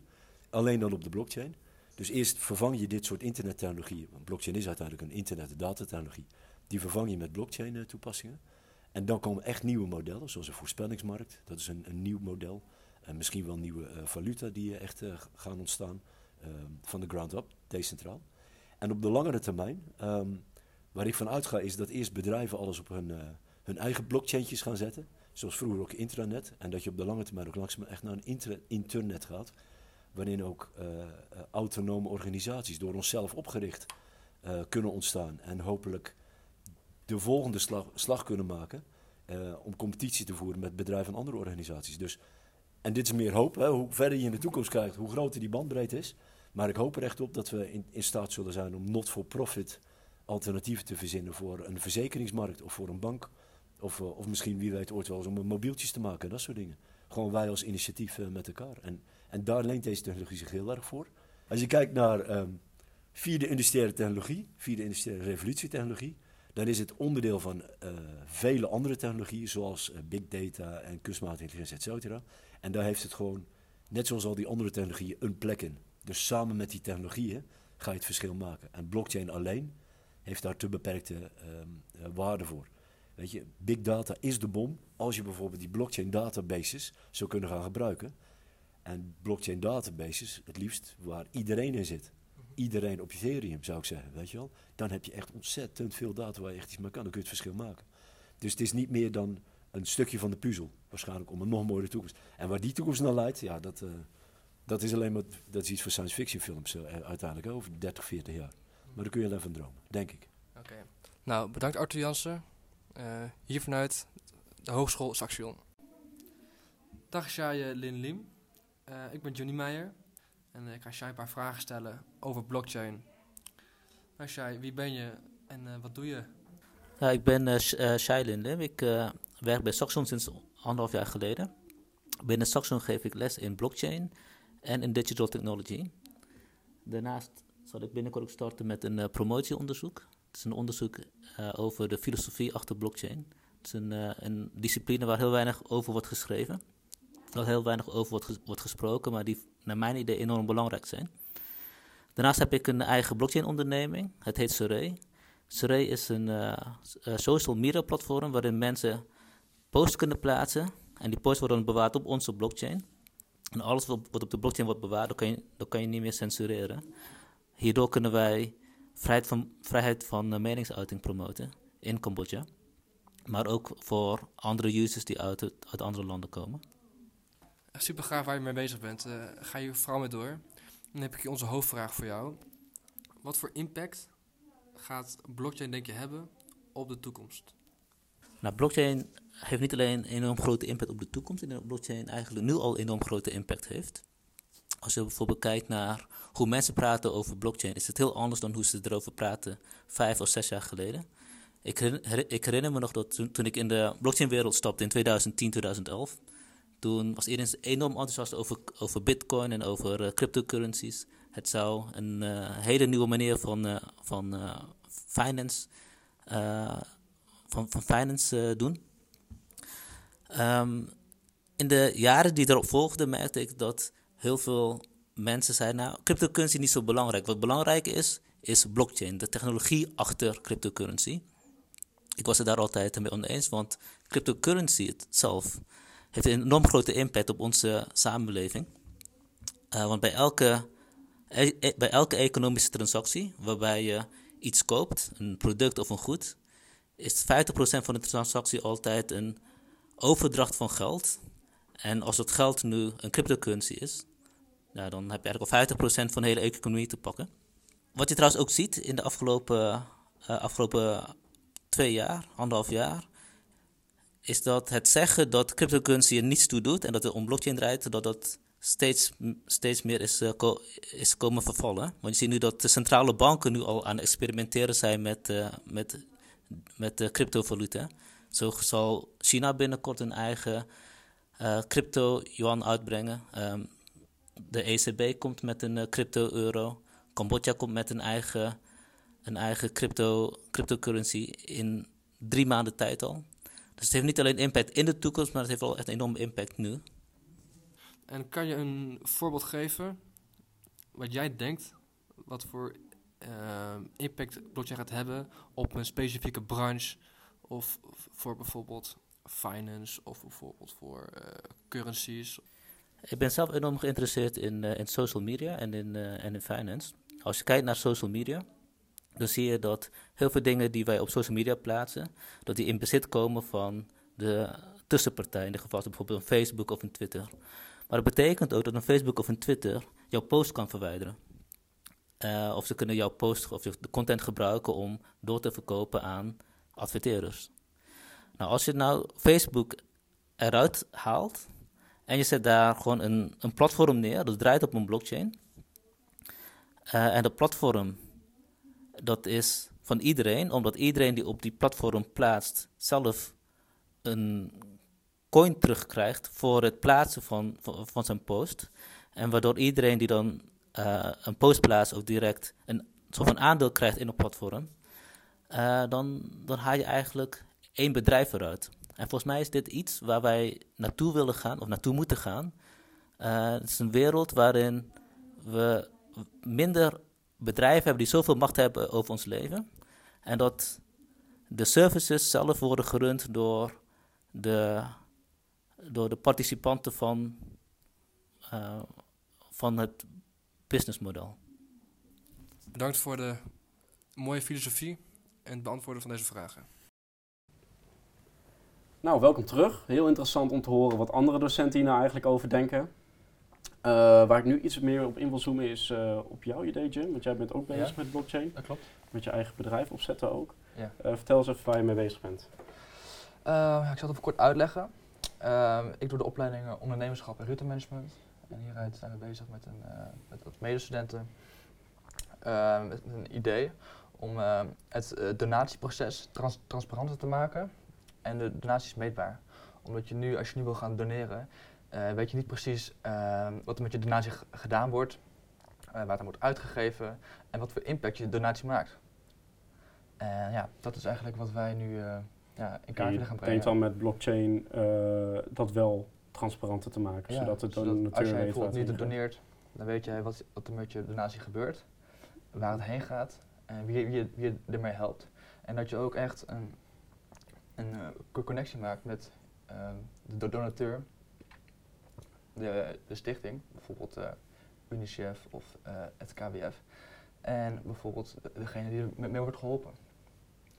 Alleen dan op de blockchain. Dus eerst vervang je dit soort internettechnologieën. Want blockchain is uiteindelijk een internet- en datatechnologie. Die vervang je met blockchain toepassingen. En dan komen echt nieuwe modellen, zoals een voorspellingsmarkt. Dat is een nieuw model. En misschien wel nieuwe uh, valuta die uh, echt gaan ontstaan. van de ground up, decentraal. En op de langere termijn, um, waar ik van uitga, is dat eerst bedrijven alles op hun, hun eigen blockchaintjes gaan zetten. Zoals vroeger ook intranet. En dat je op de lange termijn ook langzaam echt naar een internet gaat. Waarin ook autonome organisaties door onszelf opgericht kunnen ontstaan. En hopelijk de volgende slag, slag kunnen maken. Om competitie te voeren met bedrijven en andere organisaties. Dus, en dit is meer hoop. Hè, hoe verder je in de toekomst kijkt, hoe groter die bandbreedte is. Maar ik hoop er echt op dat we in, in staat zullen zijn om not-for-profit alternatieven te verzinnen voor een verzekeringsmarkt of voor een bank. Of, uh, of misschien, wie weet, ooit wel eens om mobieltjes te maken, dat soort dingen. Gewoon wij als initiatief uh, met elkaar. En, en daar leent deze technologie zich heel erg voor. Als je kijkt naar um, vierde industriële technologie, vierde industriële revolutietechnologie, dan is het onderdeel van uh, vele andere technologieën, zoals big data en kunstmatige intelligentie, et cetera. En daar heeft het gewoon, net zoals al die andere technologieën, een plek in. Dus samen met die technologieën ga je het verschil maken. En blockchain alleen heeft daar te beperkte um, uh, waarde voor. Weet je, big data is de bom als je bijvoorbeeld die blockchain databases zou kunnen gaan gebruiken. En blockchain databases, het liefst waar iedereen in zit iedereen op Ethereum, zou ik zeggen, weet je wel. Dan heb je echt ontzettend veel data waar je echt iets mee kan. Dan kun je het verschil maken. Dus het is niet meer dan een stukje van de puzzel. Waarschijnlijk om een nog mooiere toekomst. En waar die toekomst naar leidt, ja, dat, uh, dat is alleen maar dat is iets voor science fiction films uh, uiteindelijk over 30, 40 jaar. Maar daar kun je alleen van dromen, denk ik. Oké. Okay. Nou, bedankt Arthur Jansen. Uh, hier vanuit de Hogeschool Saxion. Dag Shai Lin Lim. ik ben Johnny Meijer. En ik ga Shai een paar vragen stellen over blockchain. Nou Shai, wie ben je en uh, wat doe je? Ja, ik ben uh, Shai Lindem. Ik uh, werk bij Saxon sinds anderhalf jaar geleden. Binnen Saxon geef ik les in blockchain en in digital technology. Daarnaast zal ik binnenkort ook starten met een promotieonderzoek. Het is een onderzoek over de filosofie achter blockchain. Het is een, een discipline waar heel weinig over wordt geschreven waar heel weinig over wordt, wordt gesproken, maar die naar mijn idee enorm belangrijk zijn. Daarnaast heb ik een eigen blockchain-onderneming. Het heet Surrey. Surrey is een social media platform waarin mensen posts kunnen plaatsen. En die posts worden bewaard op onze blockchain. En alles wat, op de blockchain wordt bewaard, dat kan, je, kan je niet meer censureren. Hierdoor kunnen wij vrijheid van, vrijheid van uh, meningsuiting promoten in Cambodja. Maar ook voor andere users die uit, uit andere landen komen super gaaf waar je mee bezig bent. Uh, ga je vooral mee door. Dan heb ik hier onze hoofdvraag voor jou. Wat voor impact gaat blockchain denk je hebben op de toekomst? Nou, blockchain heeft niet alleen een enorm grote impact op de toekomst. Ik denk dat blockchain eigenlijk nu al enorm grote impact heeft. Als je bijvoorbeeld kijkt naar hoe mensen praten over blockchain, is het heel anders dan hoe ze erover praten vijf of zes jaar geleden. Ik herinner, ik herinner me nog dat toen, ik in de blockchain-wereld stapte in 2010, 2011 toen was iedereen enorm enthousiast over, over bitcoin en over uh, cryptocurrencies. Het zou een uh, hele nieuwe manier van, uh, van finance, van, van finance doen. Um, in de jaren die erop volgden merkte ik dat heel veel mensen zeiden, nou, cryptocurrency is niet zo belangrijk. Wat belangrijk is, is blockchain, de technologie achter cryptocurrency. Ik was het daar altijd mee oneens, want cryptocurrency zelf heeft een enorm grote impact op onze samenleving. Uh, want bij elke, e e bij elke economische transactie waarbij je iets koopt, een product of een goed, is 50% van de transactie altijd een overdracht van geld. En als het geld nu een cryptocurrency is, nou, dan heb je eigenlijk al 50% van de hele economie te pakken. Wat je trouwens ook ziet in de afgelopen, uh, afgelopen twee jaar, anderhalf jaar, is dat het zeggen dat cryptocurrency er niets toe doet en dat het om blockchain draait, dat dat steeds, steeds meer is, ko is komen vervallen. Want je ziet nu dat de centrale banken nu al aan het experimenteren zijn met, uh, met, met uh, cryptovaluta. Zo zal China binnenkort een eigen crypto-yuan uitbrengen. Um, de ECB komt met een crypto-euro. Cambodja komt met een eigen, een eigen crypto, cryptocurrency in drie maanden tijd al. Dus het heeft niet alleen impact in de toekomst, maar het heeft wel echt een enorme impact nu. En kan je een voorbeeld geven wat jij denkt, wat voor eh, impact blockchain gaat hebben op een specifieke branche of voor bijvoorbeeld finance of bijvoorbeeld voor eh, currencies? Ik ben zelf enorm geïnteresseerd in, eh, in social media en in, en in finance. Als je kijkt naar social media, dan zie je dat heel veel dingen die wij op social media plaatsen, dat die in bezit komen van de tussenpartij. In dit geval bijvoorbeeld een Facebook of een Twitter. Maar dat betekent ook dat een Facebook of een Twitter jouw post kan verwijderen. Eh, of ze kunnen jouw post of de content gebruiken om door te verkopen aan adverteerders. Nou, als je nou Facebook eruit haalt en je zet daar gewoon een, een platform neer, dat draait op een blockchain. Eh, en dat platform, dat is van iedereen, omdat iedereen die op die platform plaatst zelf een coin terugkrijgt voor het plaatsen van, van, van zijn post. En waardoor iedereen die dan eh, een post plaatst ook direct een soort van aandeel krijgt in het platform, eh, dan, dan haal je eigenlijk één bedrijf eruit. En volgens mij is dit iets waar wij naartoe willen gaan, of naartoe moeten gaan. Eh, het is een wereld waarin we minder bedrijven hebben die zoveel macht hebben over ons leven. En dat de services zelf worden gerund door de, door de participanten van, uh, van het businessmodel. Bedankt voor de mooie filosofie en het beantwoorden van deze vragen. Nou, welkom terug. Heel interessant om te horen wat andere docenten hier nou eigenlijk over denken. Uh, waar ik nu iets meer op in wil zoomen is uh, op jouw idee, Jim. Want jij bent ook bezig Ja. met blockchain. Dat klopt. Met je eigen bedrijf opzetten ook. Ja. Uh, vertel eens even waar je mee bezig bent. Uh, ik zal het even kort uitleggen. Uh, ik doe de opleidingen ondernemerschap en routemanagement. En hieruit zijn we bezig met, een, uh, met wat medestudenten uh, met een idee om uh, het donatieproces trans transparanter te maken en de donaties meetbaar. Omdat je nu, als je nu wil gaan doneren, weet je niet precies wat er met je donatie gedaan wordt, waar het aan wordt uitgegeven en wat voor impact je donatie maakt. En ja, dat is eigenlijk wat wij nu uh, ja, in kaart willen gaan Je brengen. denkt dan met blockchain uh, dat wel transparanter te maken, Ja, zodat de zodat donateur als jij bijvoorbeeld niet doneert, dan weet jij wat, wat er met je donatie gebeurt, waar het heen gaat en wie, wie, wie je ermee helpt. En dat je ook echt een, een uh, connectie maakt met uh, de donateur, de, de stichting, bijvoorbeeld uh, UNICEF of uh, het KWF. En bijvoorbeeld degene die er mee wordt geholpen.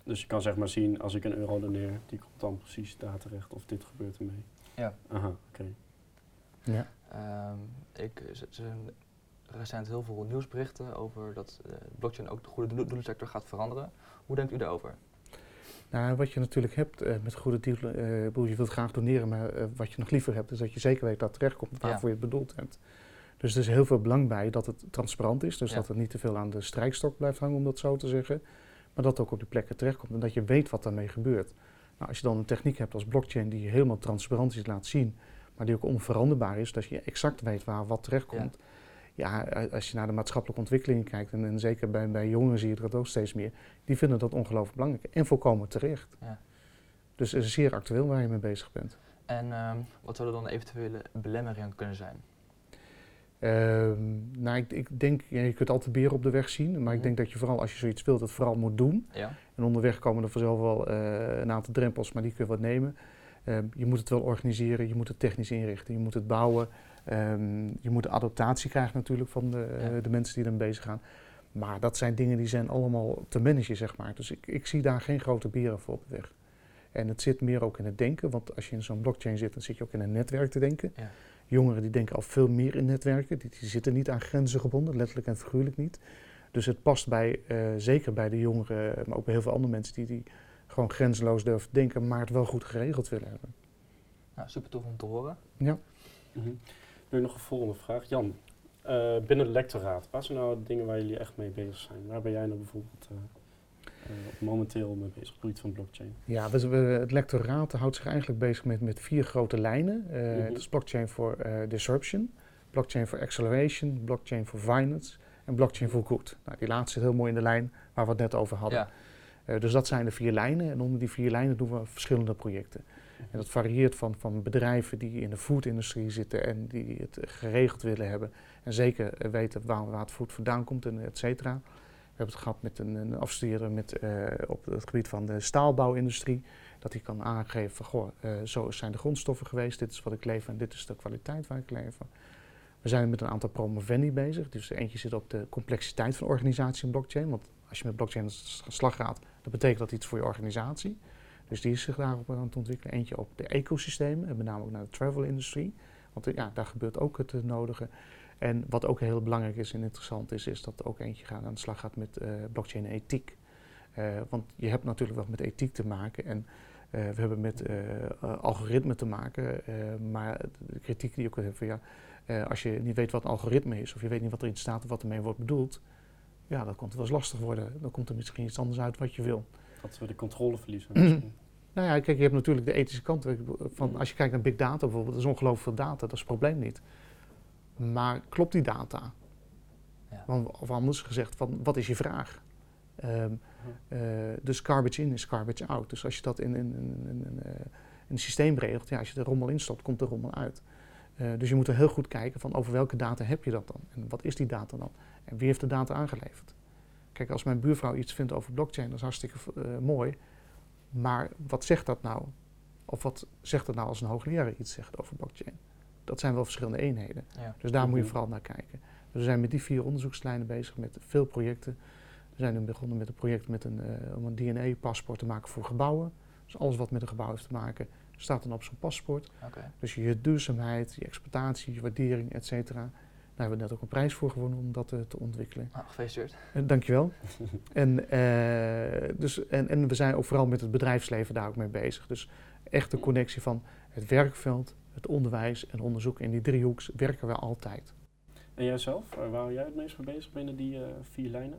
Dus je kan zeg maar zien, als ik een euro doneer, die komt dan precies daar terecht of dit gebeurt ermee. Ja. Aha, oké. Okay. Ja. Um, ik, er zijn recent heel veel nieuwsberichten over dat uh, blockchain ook de goede doelensector gaat veranderen. Hoe denkt u daarover? Nou, wat je natuurlijk hebt uh, met goede deal, uh, je wilt graag doneren, maar uh, wat je nog liever hebt is dat je zeker weet dat het terechtkomt waarvoor ja. je het bedoeld hebt. Dus er is heel veel belang bij dat het transparant is, dus ja. dat het niet te veel aan de strijkstok blijft hangen, om dat zo te zeggen. Maar dat het ook op die plekken terechtkomt en dat je weet wat daarmee gebeurt. Nou, als je dan een techniek hebt als blockchain die helemaal transparant is laat zien, maar die ook onveranderbaar is, dat je exact weet waar wat terechtkomt. Ja, ja als je naar de maatschappelijke ontwikkeling kijkt, en, en zeker bij, bij jongeren zie je dat ook steeds meer, die vinden dat ongelooflijk belangrijk en volkomen terecht. Ja. Dus het is zeer actueel waar je mee bezig bent. En um, wat zouden dan eventuele belemmeringen kunnen zijn? Um, nou, ik, ik denk, ja, je kunt altijd beren op de weg zien, maar ik denk dat je vooral als je zoiets wilt, het vooral moet doen. Ja. En onderweg komen er vanzelf wel uh, een aantal drempels, maar die kun je wat nemen. Um, je moet het wel organiseren, je moet het technisch inrichten, je moet het bouwen. Um, je moet de adaptatie krijgen natuurlijk van de, ja. uh, de mensen die ermee bezig gaan. Maar dat zijn dingen die zijn allemaal te managen, zeg maar. Dus ik, ik zie daar geen grote beren voor op de weg. En het zit meer ook in het denken, want als je in zo'n blockchain zit, dan zit je ook in een netwerk te denken. Ja. Jongeren die denken al veel meer in netwerken, die, die, zitten niet aan grenzen gebonden, letterlijk en figuurlijk niet. Dus het past bij, uh, zeker bij de jongeren, maar ook bij heel veel andere mensen die, die gewoon grenzeloos durven denken, maar het wel goed geregeld willen hebben. Nou, super tof om te horen. Ja. Mm-hmm. Nu nog een volgende vraag. Jan, uh, binnen het lectoraat, wat zijn nou de dingen waar jullie echt mee bezig zijn? Waar ben jij nou bijvoorbeeld uh, momenteel mee bezig op het gebied van blockchain? Ja, we, we, het lectoraat houdt zich eigenlijk bezig met, met vier grote lijnen. Mm-hmm. Het is blockchain voor disruption, blockchain voor acceleration, blockchain voor finance en blockchain for good. Nou, die laatste zit heel mooi in de lijn waar we het net over hadden. Ja. Eh, dus dat zijn de vier lijnen. En onder die vier lijnen doen we verschillende projecten. En dat varieert van, van bedrijven die in de foodindustrie zitten en die het geregeld willen hebben. En zeker eh, weten waar, waar het food vandaan komt en et cetera. Hebben het gehad met een, een afstudeerder met, eh, op het gebied van de staalbouwindustrie. Dat hij kan aangeven van, goh, eh, zo zijn de grondstoffen geweest, dit is wat ik lever en dit is de kwaliteit waar ik lever. We zijn met een aantal promovendi bezig. Dus eentje zit op de complexiteit van organisatie in blockchain. Want als je met blockchain aan de slag gaat, dat betekent dat iets voor je organisatie. Dus die is zich daarop aan het ontwikkelen. Eentje op de ecosystemen, en met name ook naar de travel industrie. Want eh, ja, daar gebeurt ook het nodige. En wat ook heel belangrijk is en interessant is, is dat ook eentje gaat aan de slag gaat met eh, blockchain ethiek. Eh, want je hebt natuurlijk wel met ethiek te maken en eh, we hebben met uh, algoritmen te maken. maar de kritiek die ook heb van ja, als je niet weet wat een algoritme is of je weet niet wat erin staat of wat ermee wordt bedoeld, ja, dan kan het wel eens lastig worden. Dan komt er misschien iets anders uit wat je wil. Dat we de controle verliezen misschien. Nou ja, kijk, je hebt natuurlijk de ethische kant. Van, als je kijkt naar big data bijvoorbeeld, dat is ongelooflijk veel data, dat is het probleem niet. Maar klopt die data? Ja. Want, of anders gezegd, van, wat is je vraag? Ehm, eh, dus garbage in is garbage out. Dus als je dat in, in, in, in, in, eh, in een systeem regelt, ja, als je de rommel instopt, komt de rommel uit. Eh, dus je moet er heel goed kijken van over welke data heb je dat dan? En wat is die data dan? En wie heeft de data aangeleverd? Kijk, als mijn buurvrouw iets vindt over blockchain, dat is hartstikke mooi. Maar wat zegt dat nou? Of wat zegt dat nou als een hoogleraar iets zegt over blockchain? Dat zijn wel verschillende eenheden. Ja. Dus daar moet je Mhm. vooral naar kijken. Dus we zijn met die vier onderzoekslijnen bezig met veel projecten. We zijn nu begonnen met een project met een, eh, om een DNA-paspoort te maken voor gebouwen. Dus alles wat met een gebouw heeft te maken, staat dan op zo'n paspoort. Oké. Dus je duurzaamheid, je exploitatie, je waardering, et cetera. Daar hebben we net ook een prijs voor gewonnen om dat eh, te ontwikkelen. Nou, gefeliciteerd. Eh, dankjewel. en, eh, dus, en, en we zijn ook vooral met het bedrijfsleven daar ook mee bezig. Dus echt de connectie van het werkveld, het onderwijs en onderzoek. In die driehoeks werken we altijd. En jijzelf, waar waar hou jij het meest mee bezig binnen die eh, vier lijnen?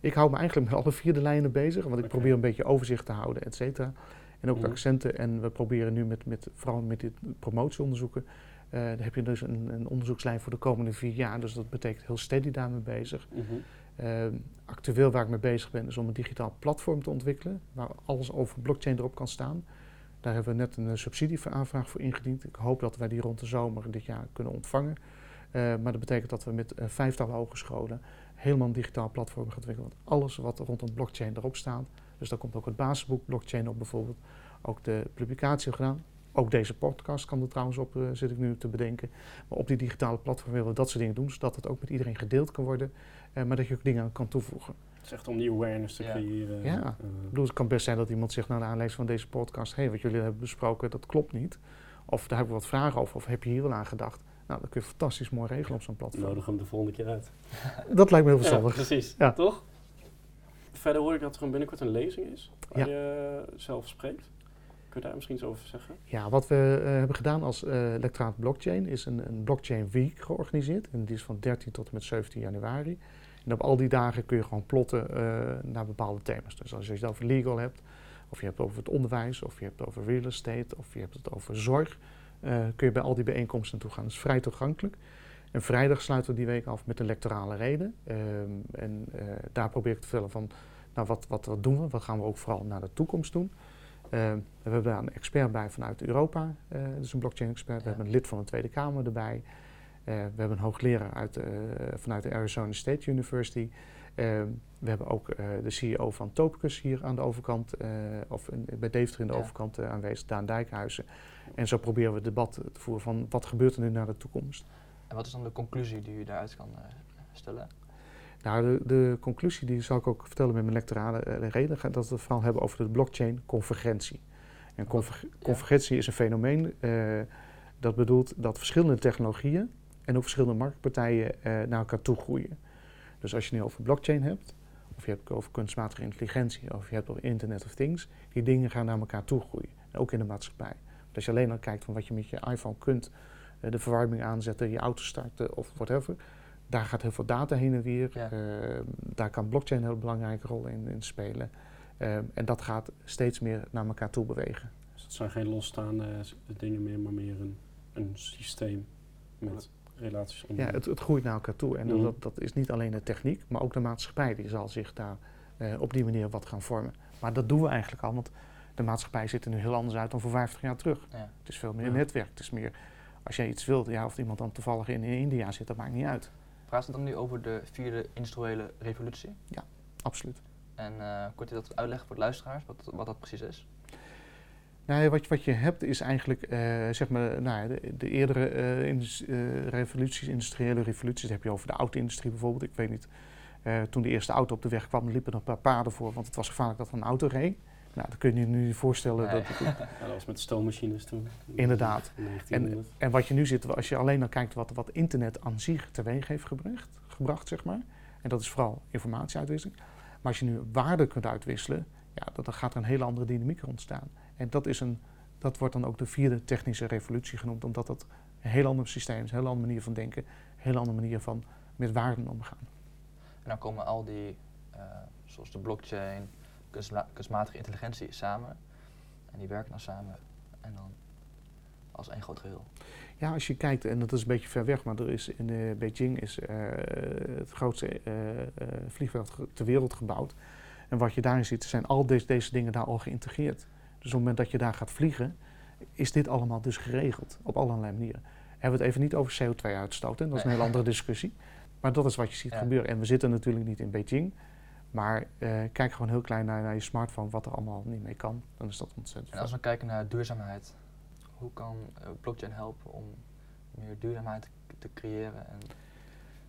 Ik hou me eigenlijk met alle vier de lijnen bezig, want ik probeer een beetje overzicht te houden, et cetera. En ook de Mhm. accenten. En we proberen nu met, met vooral met dit promotieonderzoeken, eh daar heb je dus een, een onderzoekslijn voor de komende vier jaar. Dus dat betekent heel steady daarmee bezig. Mhm. Eh, actueel waar ik mee bezig ben is om een digitaal platform te ontwikkelen, waar alles over blockchain erop kan staan. Daar hebben we net een eh, subsidieaanvraag voor ingediend. Ik hoop dat wij die rond de zomer dit jaar kunnen ontvangen. Eh, maar dat betekent dat we met een vijftal hogescholen helemaal een digitaal platform gaan ontwikkelen. Want alles wat rondom blockchain erop staat. Dus daar komt ook het basisboek blockchain op bijvoorbeeld. Ook de publicatie gedaan. Ook deze podcast kan er trouwens op, zit ik nu te bedenken. Maar op die digitale platform willen we dat soort dingen doen, zodat het ook met iedereen gedeeld kan worden. maar dat je ook dingen aan kan toevoegen. Het is echt om die awareness te Ja. creëren. Ja. Eh, Ik bedoel, het kan best zijn dat iemand zegt naar de aanleiding van deze podcast: hé, hey, wat jullie hebben besproken, dat klopt niet. Of daar heb ik wat vragen over, of heb je hier wel aan gedacht? Nou, dat kun je fantastisch mooi regelen op zo'n platform. nodig hem de volgende keer uit. Dat lijkt me heel Ja, verstandig. precies. Ja. Toch? Verder hoor ik dat er een binnenkort een lezing is waar Ja. je zelf spreekt. Kun je daar misschien iets over zeggen? Ja, wat we eh, hebben gedaan als eh lectoraat blockchain is een, een blockchain week georganiseerd. En die is van 13 tot en met 17 januari. En op al die dagen kun je gewoon plotten eh, naar bepaalde thema's. Dus als je het over legal hebt, of je hebt het over het onderwijs, of je hebt het over real estate, of je hebt het over zorg, eh, kun je bij al die bijeenkomsten naartoe gaan. Dat is vrij toegankelijk. En vrijdag sluiten we die week af met een lectorale reden. Ehm, en eh, daar probeer ik te vertellen van, nou wat, wat, wat doen we? Wat gaan we ook vooral naar de toekomst doen? Eh, we hebben daar een expert bij vanuit Europa, eh dus een blockchain-expert. We hebben een lid van de Tweede Kamer erbij. Eh, we hebben een hoogleraar uit, eh, vanuit de Arizona State University. Eh, we hebben ook de CEO van Topicus hier aan de overkant, of in- bij Deventer in de Ja. overkant aanwezig, Daan Dijkhuizen. En zo proberen we het debat te voeren van wat gebeurt er nu naar de toekomst. En wat is dan de conclusie die u daaruit kan stellen? Nou, de, de conclusie die zal ik ook vertellen met mijn lectorale eh, reden, dat we het vooral hebben over de blockchain convergentie. En conver- convergentie is een fenomeen dat bedoelt dat verschillende technologieën en ook verschillende marktpartijen eh, naar elkaar toe groeien. Dus als je nu over blockchain hebt, of je hebt het over kunstmatige intelligentie, of je hebt het over Internet of Things, die dingen gaan naar elkaar toe groeien. Ook in de maatschappij. Want als je alleen al kijkt van wat je met je iPhone kunt, eh, de verwarming aanzetten, je auto starten of whatever, daar gaat heel veel data heen en weer. Ja. Eh, daar kan blockchain een heel belangrijke rol in, in spelen. Eh, en dat gaat steeds meer naar elkaar toe bewegen. Dus het zijn geen losstaande s- dingen meer, maar meer een, een systeem met relaties Ja, het, het groeit naar elkaar toe. En Mhm. dat, dat is niet alleen de techniek, maar ook de maatschappij die zal zich daar eh, op die manier wat gaan vormen. Maar dat doen we eigenlijk al, want de maatschappij ziet er nu heel anders uit dan voor 50 jaar terug. Ja. Het is veel meer Ja. netwerk. Het is meer, als jij iets wilt, ja, of iemand dan toevallig in, in India zit, dat maakt niet uit. Praat je dan nu over de vierde industriële revolutie? Absoluut. En eh kort je dat uitleggen voor de luisteraars, wat, wat dat precies is? Nou, wat, je- wat je hebt is eigenlijk, eh, zeg maar, nou, de, de eerdere indus- eh, revoluties, industriële revoluties, dat heb je over de auto-industrie bijvoorbeeld. Ik weet niet, toen de eerste auto op de weg kwam, liepen er een paar paarden voor, want het was gevaarlijk dat er een auto reed. Nou, dat kun je je nu voorstellen. Nee. Dat het, Ja, dat was met stoommachines toen. Inderdaad. In 1900. en wat je nu ziet, als je alleen dan kijkt wat, wat internet aan zich teweeg heeft gebracht, gebracht, zeg maar. En dat is vooral informatieuitwisseling. Maar als je nu waarde kunt uitwisselen, ja, dan dan gaat er een hele andere dynamiek ontstaan. En dat, is een, dat wordt dan ook de vierde technische revolutie genoemd, omdat dat een heel ander systeem is, een heel andere manier van denken, een heel andere manier van met waarden omgaan. En dan komen al die, eh, zoals de blockchain, kunstmatige intelligentie samen. En die werken dan samen. En dan als één groot geheel. Ja, als je kijkt, en dat is een beetje ver weg, maar er is in eh, Beijing is, eh, het grootste vliegveld ter wereld gebouwd. En wat je daarin ziet, zijn al deze, deze dingen daar al geïntegreerd. Dus op het moment dat je daar gaat vliegen, is dit allemaal dus geregeld op allerlei manieren. Hebben we het even niet over CO2-uitstoot, dat is een hele andere discussie. Maar dat is wat je ziet Ja. gebeuren. En we zitten natuurlijk niet in Beijing, maar eh, kijk gewoon heel klein naar, naar je smartphone, wat er allemaal niet mee kan. Dan is dat ontzettend En als we kijken naar duurzaamheid, hoe kan eh, blockchain helpen om meer duurzaamheid te, creëren en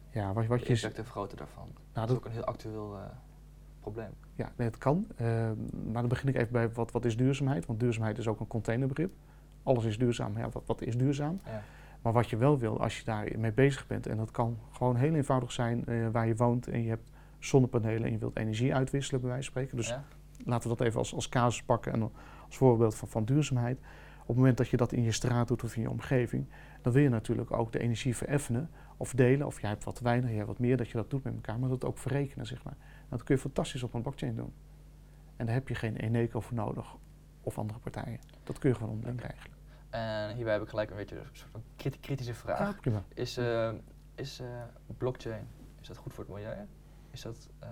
Ja, wat, wat de je vergroten daarvan? nou, dat dat, is ook een heel actueel eh, probleem. Ja, nee, het kan. Ehm, maar dan begin ik even bij wat, wat is duurzaamheid? Want duurzaamheid is ook een containerbegrip. Alles is duurzaam. Ja, wat, wat is duurzaam? Ja. Maar wat je wel wil als je daarmee bezig bent, en dat kan gewoon heel eenvoudig zijn eh, waar je woont en je hebt zonnepanelen en je wilt energie uitwisselen, bij wijze van spreken. Dus Ja? laten we dat even als, als casus pakken en als voorbeeld van, van duurzaamheid. Op het moment dat je dat in je straat doet of in je omgeving, dan wil je natuurlijk ook de energie vereffenen of delen. Of jij hebt wat weinig, jij hebt wat meer, dat je dat doet met elkaar, maar dat ook verrekenen, zeg maar. Dat kun je fantastisch op een blockchain doen. En daar heb je geen Eneco voor nodig of andere partijen. Dat kun je gewoon onderling regelen. En hierbij heb ik gelijk een beetje een soort van kriti- kritische vraag. Ja, prima. Is, eh, is eh, blockchain, is dat goed voor het milieu? Is dat, eh,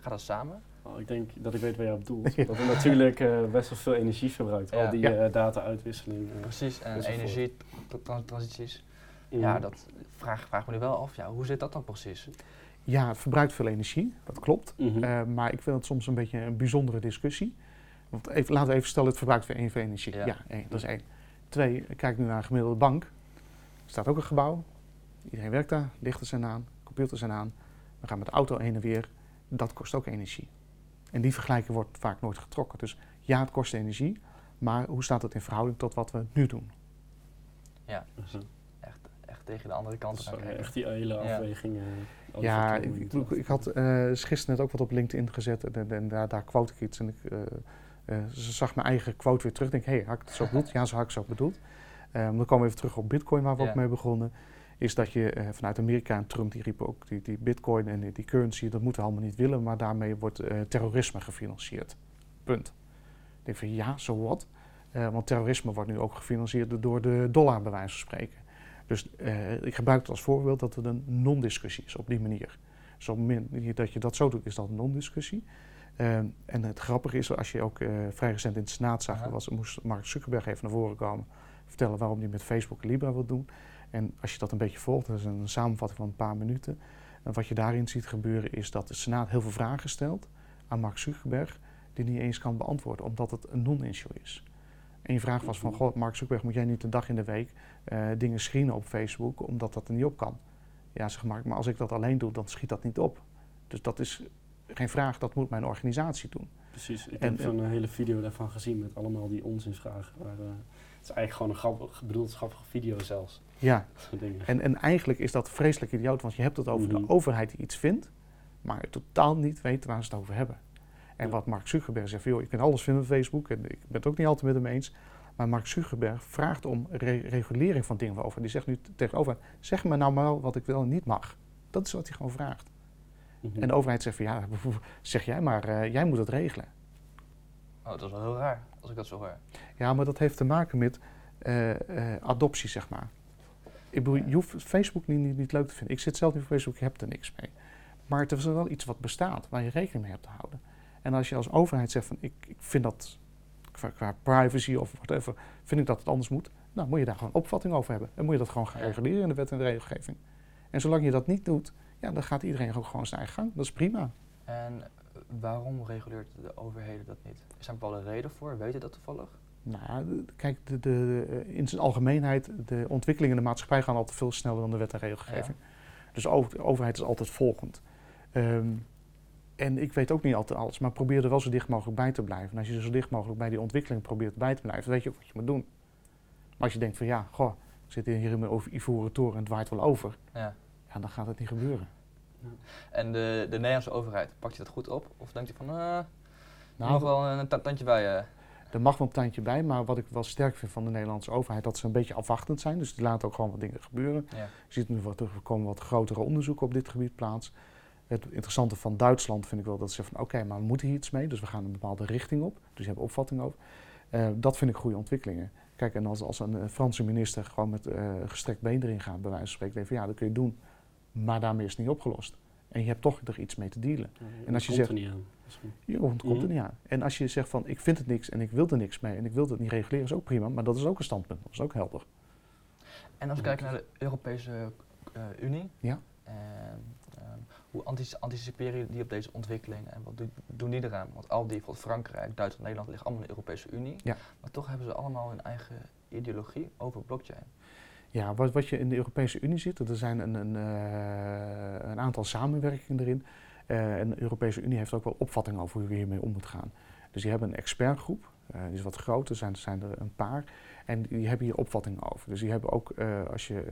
gaat dat samen? Oh, ik denk dat ik weet waar je op doelt. Dat het natuurlijk eh, best wel veel energie verbruikt, Ja. al die Ja. eh, data-uitwisseling. Precies, en energietransities. Ja, dat vraag, vraag me nu wel af. Ja, hoe zit dat dan precies? Ja, het verbruikt veel energie, dat klopt. Mhm. Eh, maar ik vind het soms een beetje een bijzondere discussie. Want even, laten we even stellen, het verbruikt weer één veel energie. Ja. Ja, één, dat is één. Twee, kijk nu naar een gemiddelde bank. Er staat ook een gebouw. Iedereen werkt daar, lichten zijn aan, computers zijn aan. We gaan met de auto heen en weer. Dat kost ook energie. En die vergelijking wordt vaak nooit getrokken. Dus ja, het kost energie. Maar hoe staat het in verhouding tot wat we nu doen? Ja, echt tegen de andere kant gaan echt die hele Ja. afweging. eh, Ja, factoren ik, ik, had eh, is gisteren net ook wat op LinkedIn gezet en, en daar, daar quote ik iets. En ik eh, eh, ze zag mijn eigen quote weer terug. Ik denk, hé, hey, had ik het zo bedoeld? Ja, zo had ik het zo bedoeld. Dan komen we even terug op Bitcoin, waar we Ja. ook mee begonnen. Is dat je eh, vanuit Amerika en Trump die riep ook die, die Bitcoin en die, die currency, dat moeten we allemaal niet willen, maar daarmee wordt eh, terrorisme gefinancierd. Punt. Ik denk van ja, zo wat. Eh, want terrorisme wordt nu ook gefinancierd door de dollar, bij wijze van spreken. Dus eh, ik gebruik het als voorbeeld dat het een non-discussie is op die manier. Dus op dat je dat zo doet, is dat een non-discussie. Ehm, en het grappige is, als je ook eh, vrij recent in de Senaat zag, was, moest Mark Zuckerberg even naar voren komen, vertellen waarom hij met Facebook en Libra wil doen. En als je dat een beetje volgt, dat is een samenvatting van een paar minuten. En wat je daarin ziet gebeuren is dat de Senaat heel veel vragen stelt aan Mark Zuckerberg, die niet eens kan beantwoorden, omdat het een non-issue is. En je vraag was van, goh, Mark Zuckerberg, moet jij niet een dag in de week eh, dingen screenen op Facebook, omdat dat er niet op kan? Ja, zeg Mark, maar als ik dat alleen doe, dan schiet dat niet op. Dus dat is geen vraag, dat moet mijn organisatie doen. Precies, ik En- heb zo'n hele video daarvan gezien met allemaal die onzinsvragen. Waar, eh, het is eigenlijk gewoon een grappig, bedoeld grappige video zelfs. Ja, en, en eigenlijk is dat vreselijk idioot, want je hebt het over Mhm. de overheid die iets vindt, maar totaal niet weet waar ze het over hebben. En wat Mark Zuckerberg zegt, van, joh, je kunt alles vinden op Facebook, en ik ben het ook niet altijd met hem eens, maar Mark Zuckerberg vraagt om re- regulering van dingen over. Die zegt nu tegen de overheid, zeg me nou maar wat ik wel en niet mag. Dat is wat hij gewoon vraagt. Mhm. En de overheid zegt van, ja, zeg jij maar, eh, jij moet het regelen. Oh, dat is wel heel raar, als ik dat zo hoor. Ja, maar dat heeft te maken met eh, eh, adoptie, zeg maar. Ik bedoel, je hoeft Facebook niet, niet, niet leuk te vinden. Ik zit zelf niet op Facebook, ik heb er niks mee. Maar het is wel iets wat bestaat, waar je rekening mee hebt te houden. En als je als overheid zegt van ik, ik vind dat qua, qua privacy of whatever, vind ik dat het anders moet, dan moet je daar gewoon opvatting over hebben. En moet je dat gewoon gaan reguleren in de wet en de regelgeving. En zolang je dat niet doet, ja, dan gaat iedereen ook gewoon zijn eigen gang. Dat is prima. En waarom reguleert de overheden dat niet? Is daar een bepaalde reden voor? Weet je dat toevallig? Nou, kijk, de, de, eh, in zijn algemeenheid, de ontwikkelingen in de maatschappij gaan altijd veel sneller dan de wet en regelgeving. Dus de overheid is altijd volgend. Ehm, en ik weet ook niet altijd alles, maar probeer er wel zo dicht mogelijk bij te blijven. En als je er zo dicht mogelijk bij die ontwikkeling probeert bij te blijven, dan weet je ook wat je moet doen. Maar als je denkt van ja, goh, ik zit hier in mijn over- ivoren toren en het waait wel over, Ja. ja, dan gaat het niet gebeuren. En de, de Nederlandse overheid, pakt je dat goed op? Of denkt je van, eh, er Nou, mag wel een ta- tandje bij? eh Er mag wel een tandje bij, maar wat ik wel sterk vind van de Nederlandse overheid, dat ze een beetje afwachtend zijn. Dus die laten ook gewoon wat dingen gebeuren. ja. Je ziet nu wat, er komen wat grotere onderzoeken op dit gebied plaats. Het interessante van Duitsland vind ik wel dat ze zeggen van oké, maar we moeten hier iets mee. Dus we gaan een bepaalde richting op. Dus je hebt opvatting over. Eh, dat vind ik goede ontwikkelingen. Kijk, en als, als een eh, Franse minister gewoon met eh gestrekt been erin gaat, bij wijze van spreken, denk van ja, dat kun je doen. Maar daarmee is het niet opgelost. En je hebt toch er iets mee te dealen. En als je Komt zegt- er niet aan. Je komt er niet aan. En als je zegt van ik vind het niks en ik wil er niks mee en ik wil het niet reguleren, is ook prima. Maar dat is ook een standpunt. Dat is ook helder. En als we Ja. kijken naar de Europese eh, Unie, Ja. Hoe antici- anticiperen die op deze ontwikkeling en wat doen, doen die eraan? Want al die, bijvoorbeeld Frankrijk, Duitsland, Nederland liggen allemaal in de Europese Unie, Ja. maar toch hebben ze allemaal hun eigen ideologie over blockchain. Ja, wat, wat je in de Europese Unie ziet, er zijn een, een, eh, een aantal samenwerkingen erin. Eh, en de Europese Unie heeft ook wel opvatting over hoe we hiermee om moeten gaan. Dus die hebben een expertgroep, eh, die is wat groter, zijn, zijn er een paar. En die hebben hier opvattingen over. Dus die hebben ook, als je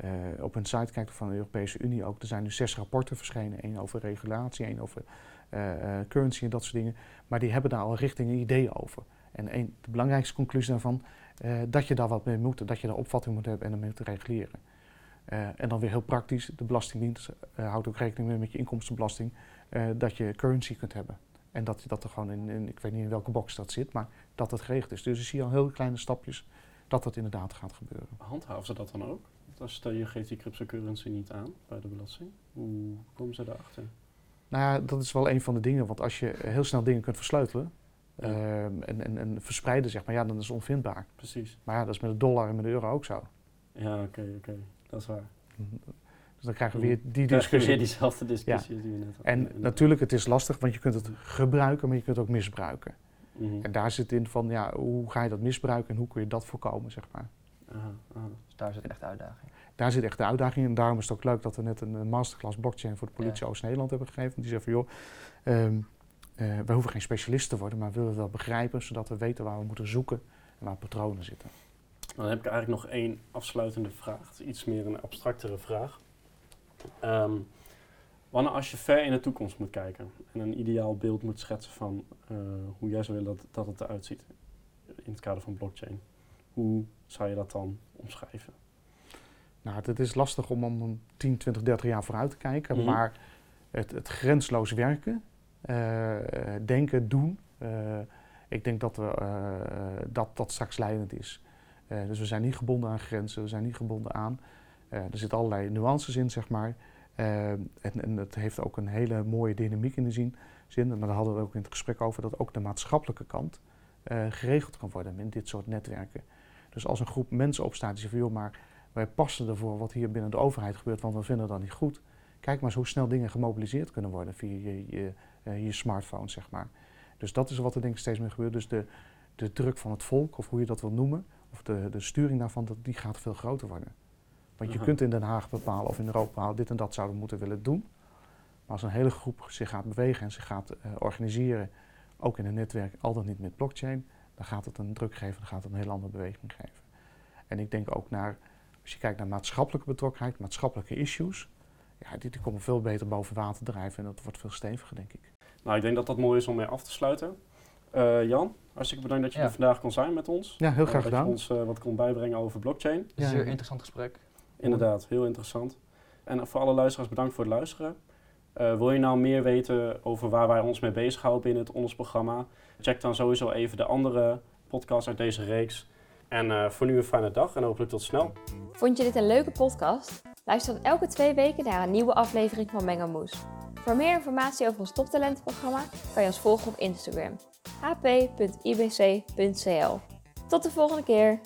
eh, op een site kijkt van de Europese Unie ook, er zijn nu zes rapporten verschenen. één over regulatie, één over eh, eh, currency en dat soort dingen. Maar die hebben daar al richting ideeën over. En de belangrijkste conclusie daarvan eh, dat je daar wat mee moet, dat je daar opvatting moet hebben en ermee moet reguleren. En dan weer heel praktisch, de Belastingdienst houdt ook rekening mee met je inkomstenbelasting, dat je currency kunt hebben. En dat je dat er gewoon in, ik weet niet in welke box dat zit, maar dat het geregeld is. Dus je ziet al heel kleine stapjes dat dat inderdaad gaat gebeuren. Handhaven ze dat dan ook? Als stel je geeft die cryptocurrency niet aan bij de belasting. Hoe komen ze daarachter? Nou ja, dat is wel een van de dingen, want als je heel snel dingen kunt versleutelen Ja. ehm, en, en, en verspreiden, zeg maar, ja, dan is het onvindbaar. Precies. Maar ja, dat is met de dollar en met de euro ook zo. Ja, oké, oké. Dat is waar. Dus dan krijgen we weer die discussie. weer diezelfde discussie die we net hadden. En natuurlijk, het is lastig, want je kunt het gebruiken, maar je kunt het ook misbruiken. Mhm. En daar zit in van, ja, hoe ga je dat misbruiken en hoe kun je dat voorkomen, zeg maar. Dus daar zit echt de uitdaging. Daar zit echt de uitdaging in. En daarom is het ook leuk dat we net een masterclass blockchain voor de politie Ja. Oost-Nederland hebben gegeven. Want die zeggen van, joh, ehm, eh, wij hoeven geen specialist te worden, maar we willen het wel begrijpen, zodat we weten waar we moeten zoeken en waar patronen zitten. Dan heb ik eigenlijk nog één afsluitende vraag. Het is iets meer een abstractere vraag. Ehm, wanneer als je ver in de toekomst moet kijken en een ideaal beeld moet schetsen van eh, hoe jij zou willen dat, dat het eruit ziet in het kader van blockchain, hoe zou je dat dan omschrijven? Nou, het is lastig om om een 10, 20, 30 jaar vooruit te kijken, Mhm. maar het, het grensloos werken, eh, denken, doen, eh, ik denk dat, we, eh, dat dat straks leidend is. Dus we zijn niet gebonden aan grenzen, we zijn niet gebonden aan. er zitten allerlei nuances in, zeg maar. En, en het heeft ook een hele mooie dynamiek in de zin, zin, maar daar hadden we ook in het gesprek over, dat ook de maatschappelijke kant geregeld kan worden in dit soort netwerken. Dus als een groep mensen opstaat die zeggen van, joh, maar wij passen ervoor wat hier binnen de overheid gebeurt, want we vinden dat niet goed. Kijk maar eens hoe snel dingen gemobiliseerd kunnen worden via je, je, eh, je smartphone, zeg maar. Dus dat is wat er denk ik steeds meer gebeurt. Dus de, de druk van het volk, of hoe je dat wil noemen, of de, de sturing daarvan, dat, die gaat veel groter worden. Want je Aha. kunt in Den Haag bepalen of in Europa bepalen, dit en dat zouden we moeten willen doen. Maar als een hele groep zich gaat bewegen en zich gaat eh, organiseren, ook in een netwerk, al dan niet met blockchain, dan gaat het een druk geven, dan gaat het een heel andere beweging geven. En ik denk ook naar, als je kijkt naar maatschappelijke betrokkenheid, maatschappelijke issues, ja, die, die komen veel beter boven water drijven en dat wordt veel steviger, denk ik. Nou, ik denk dat dat mooi is om mee af te sluiten. Eh, Jan, hartstikke bedankt dat je Ja. er vandaag kon zijn met ons. Ja, heel Eh, graag dat gedaan. je ons eh, wat kon bijbrengen over blockchain. Ja, Zeer interessant gesprek. Inderdaad, heel interessant. En voor alle luisteraars bedankt voor het luisteren. Eh, wil je nou meer weten over waar wij ons mee bezighouden binnen het ondersprogramma? Check dan sowieso even de andere podcasts uit deze reeks. En eh, voor nu een fijne dag en hopelijk tot snel. Vond je dit een leuke podcast? Luister dan elke twee weken naar een nieuwe aflevering van Mengelmoes. Voor meer informatie over ons toptalentenprogramma kan je ons volgen op Instagram hp.ibc.cl. Tot de volgende keer!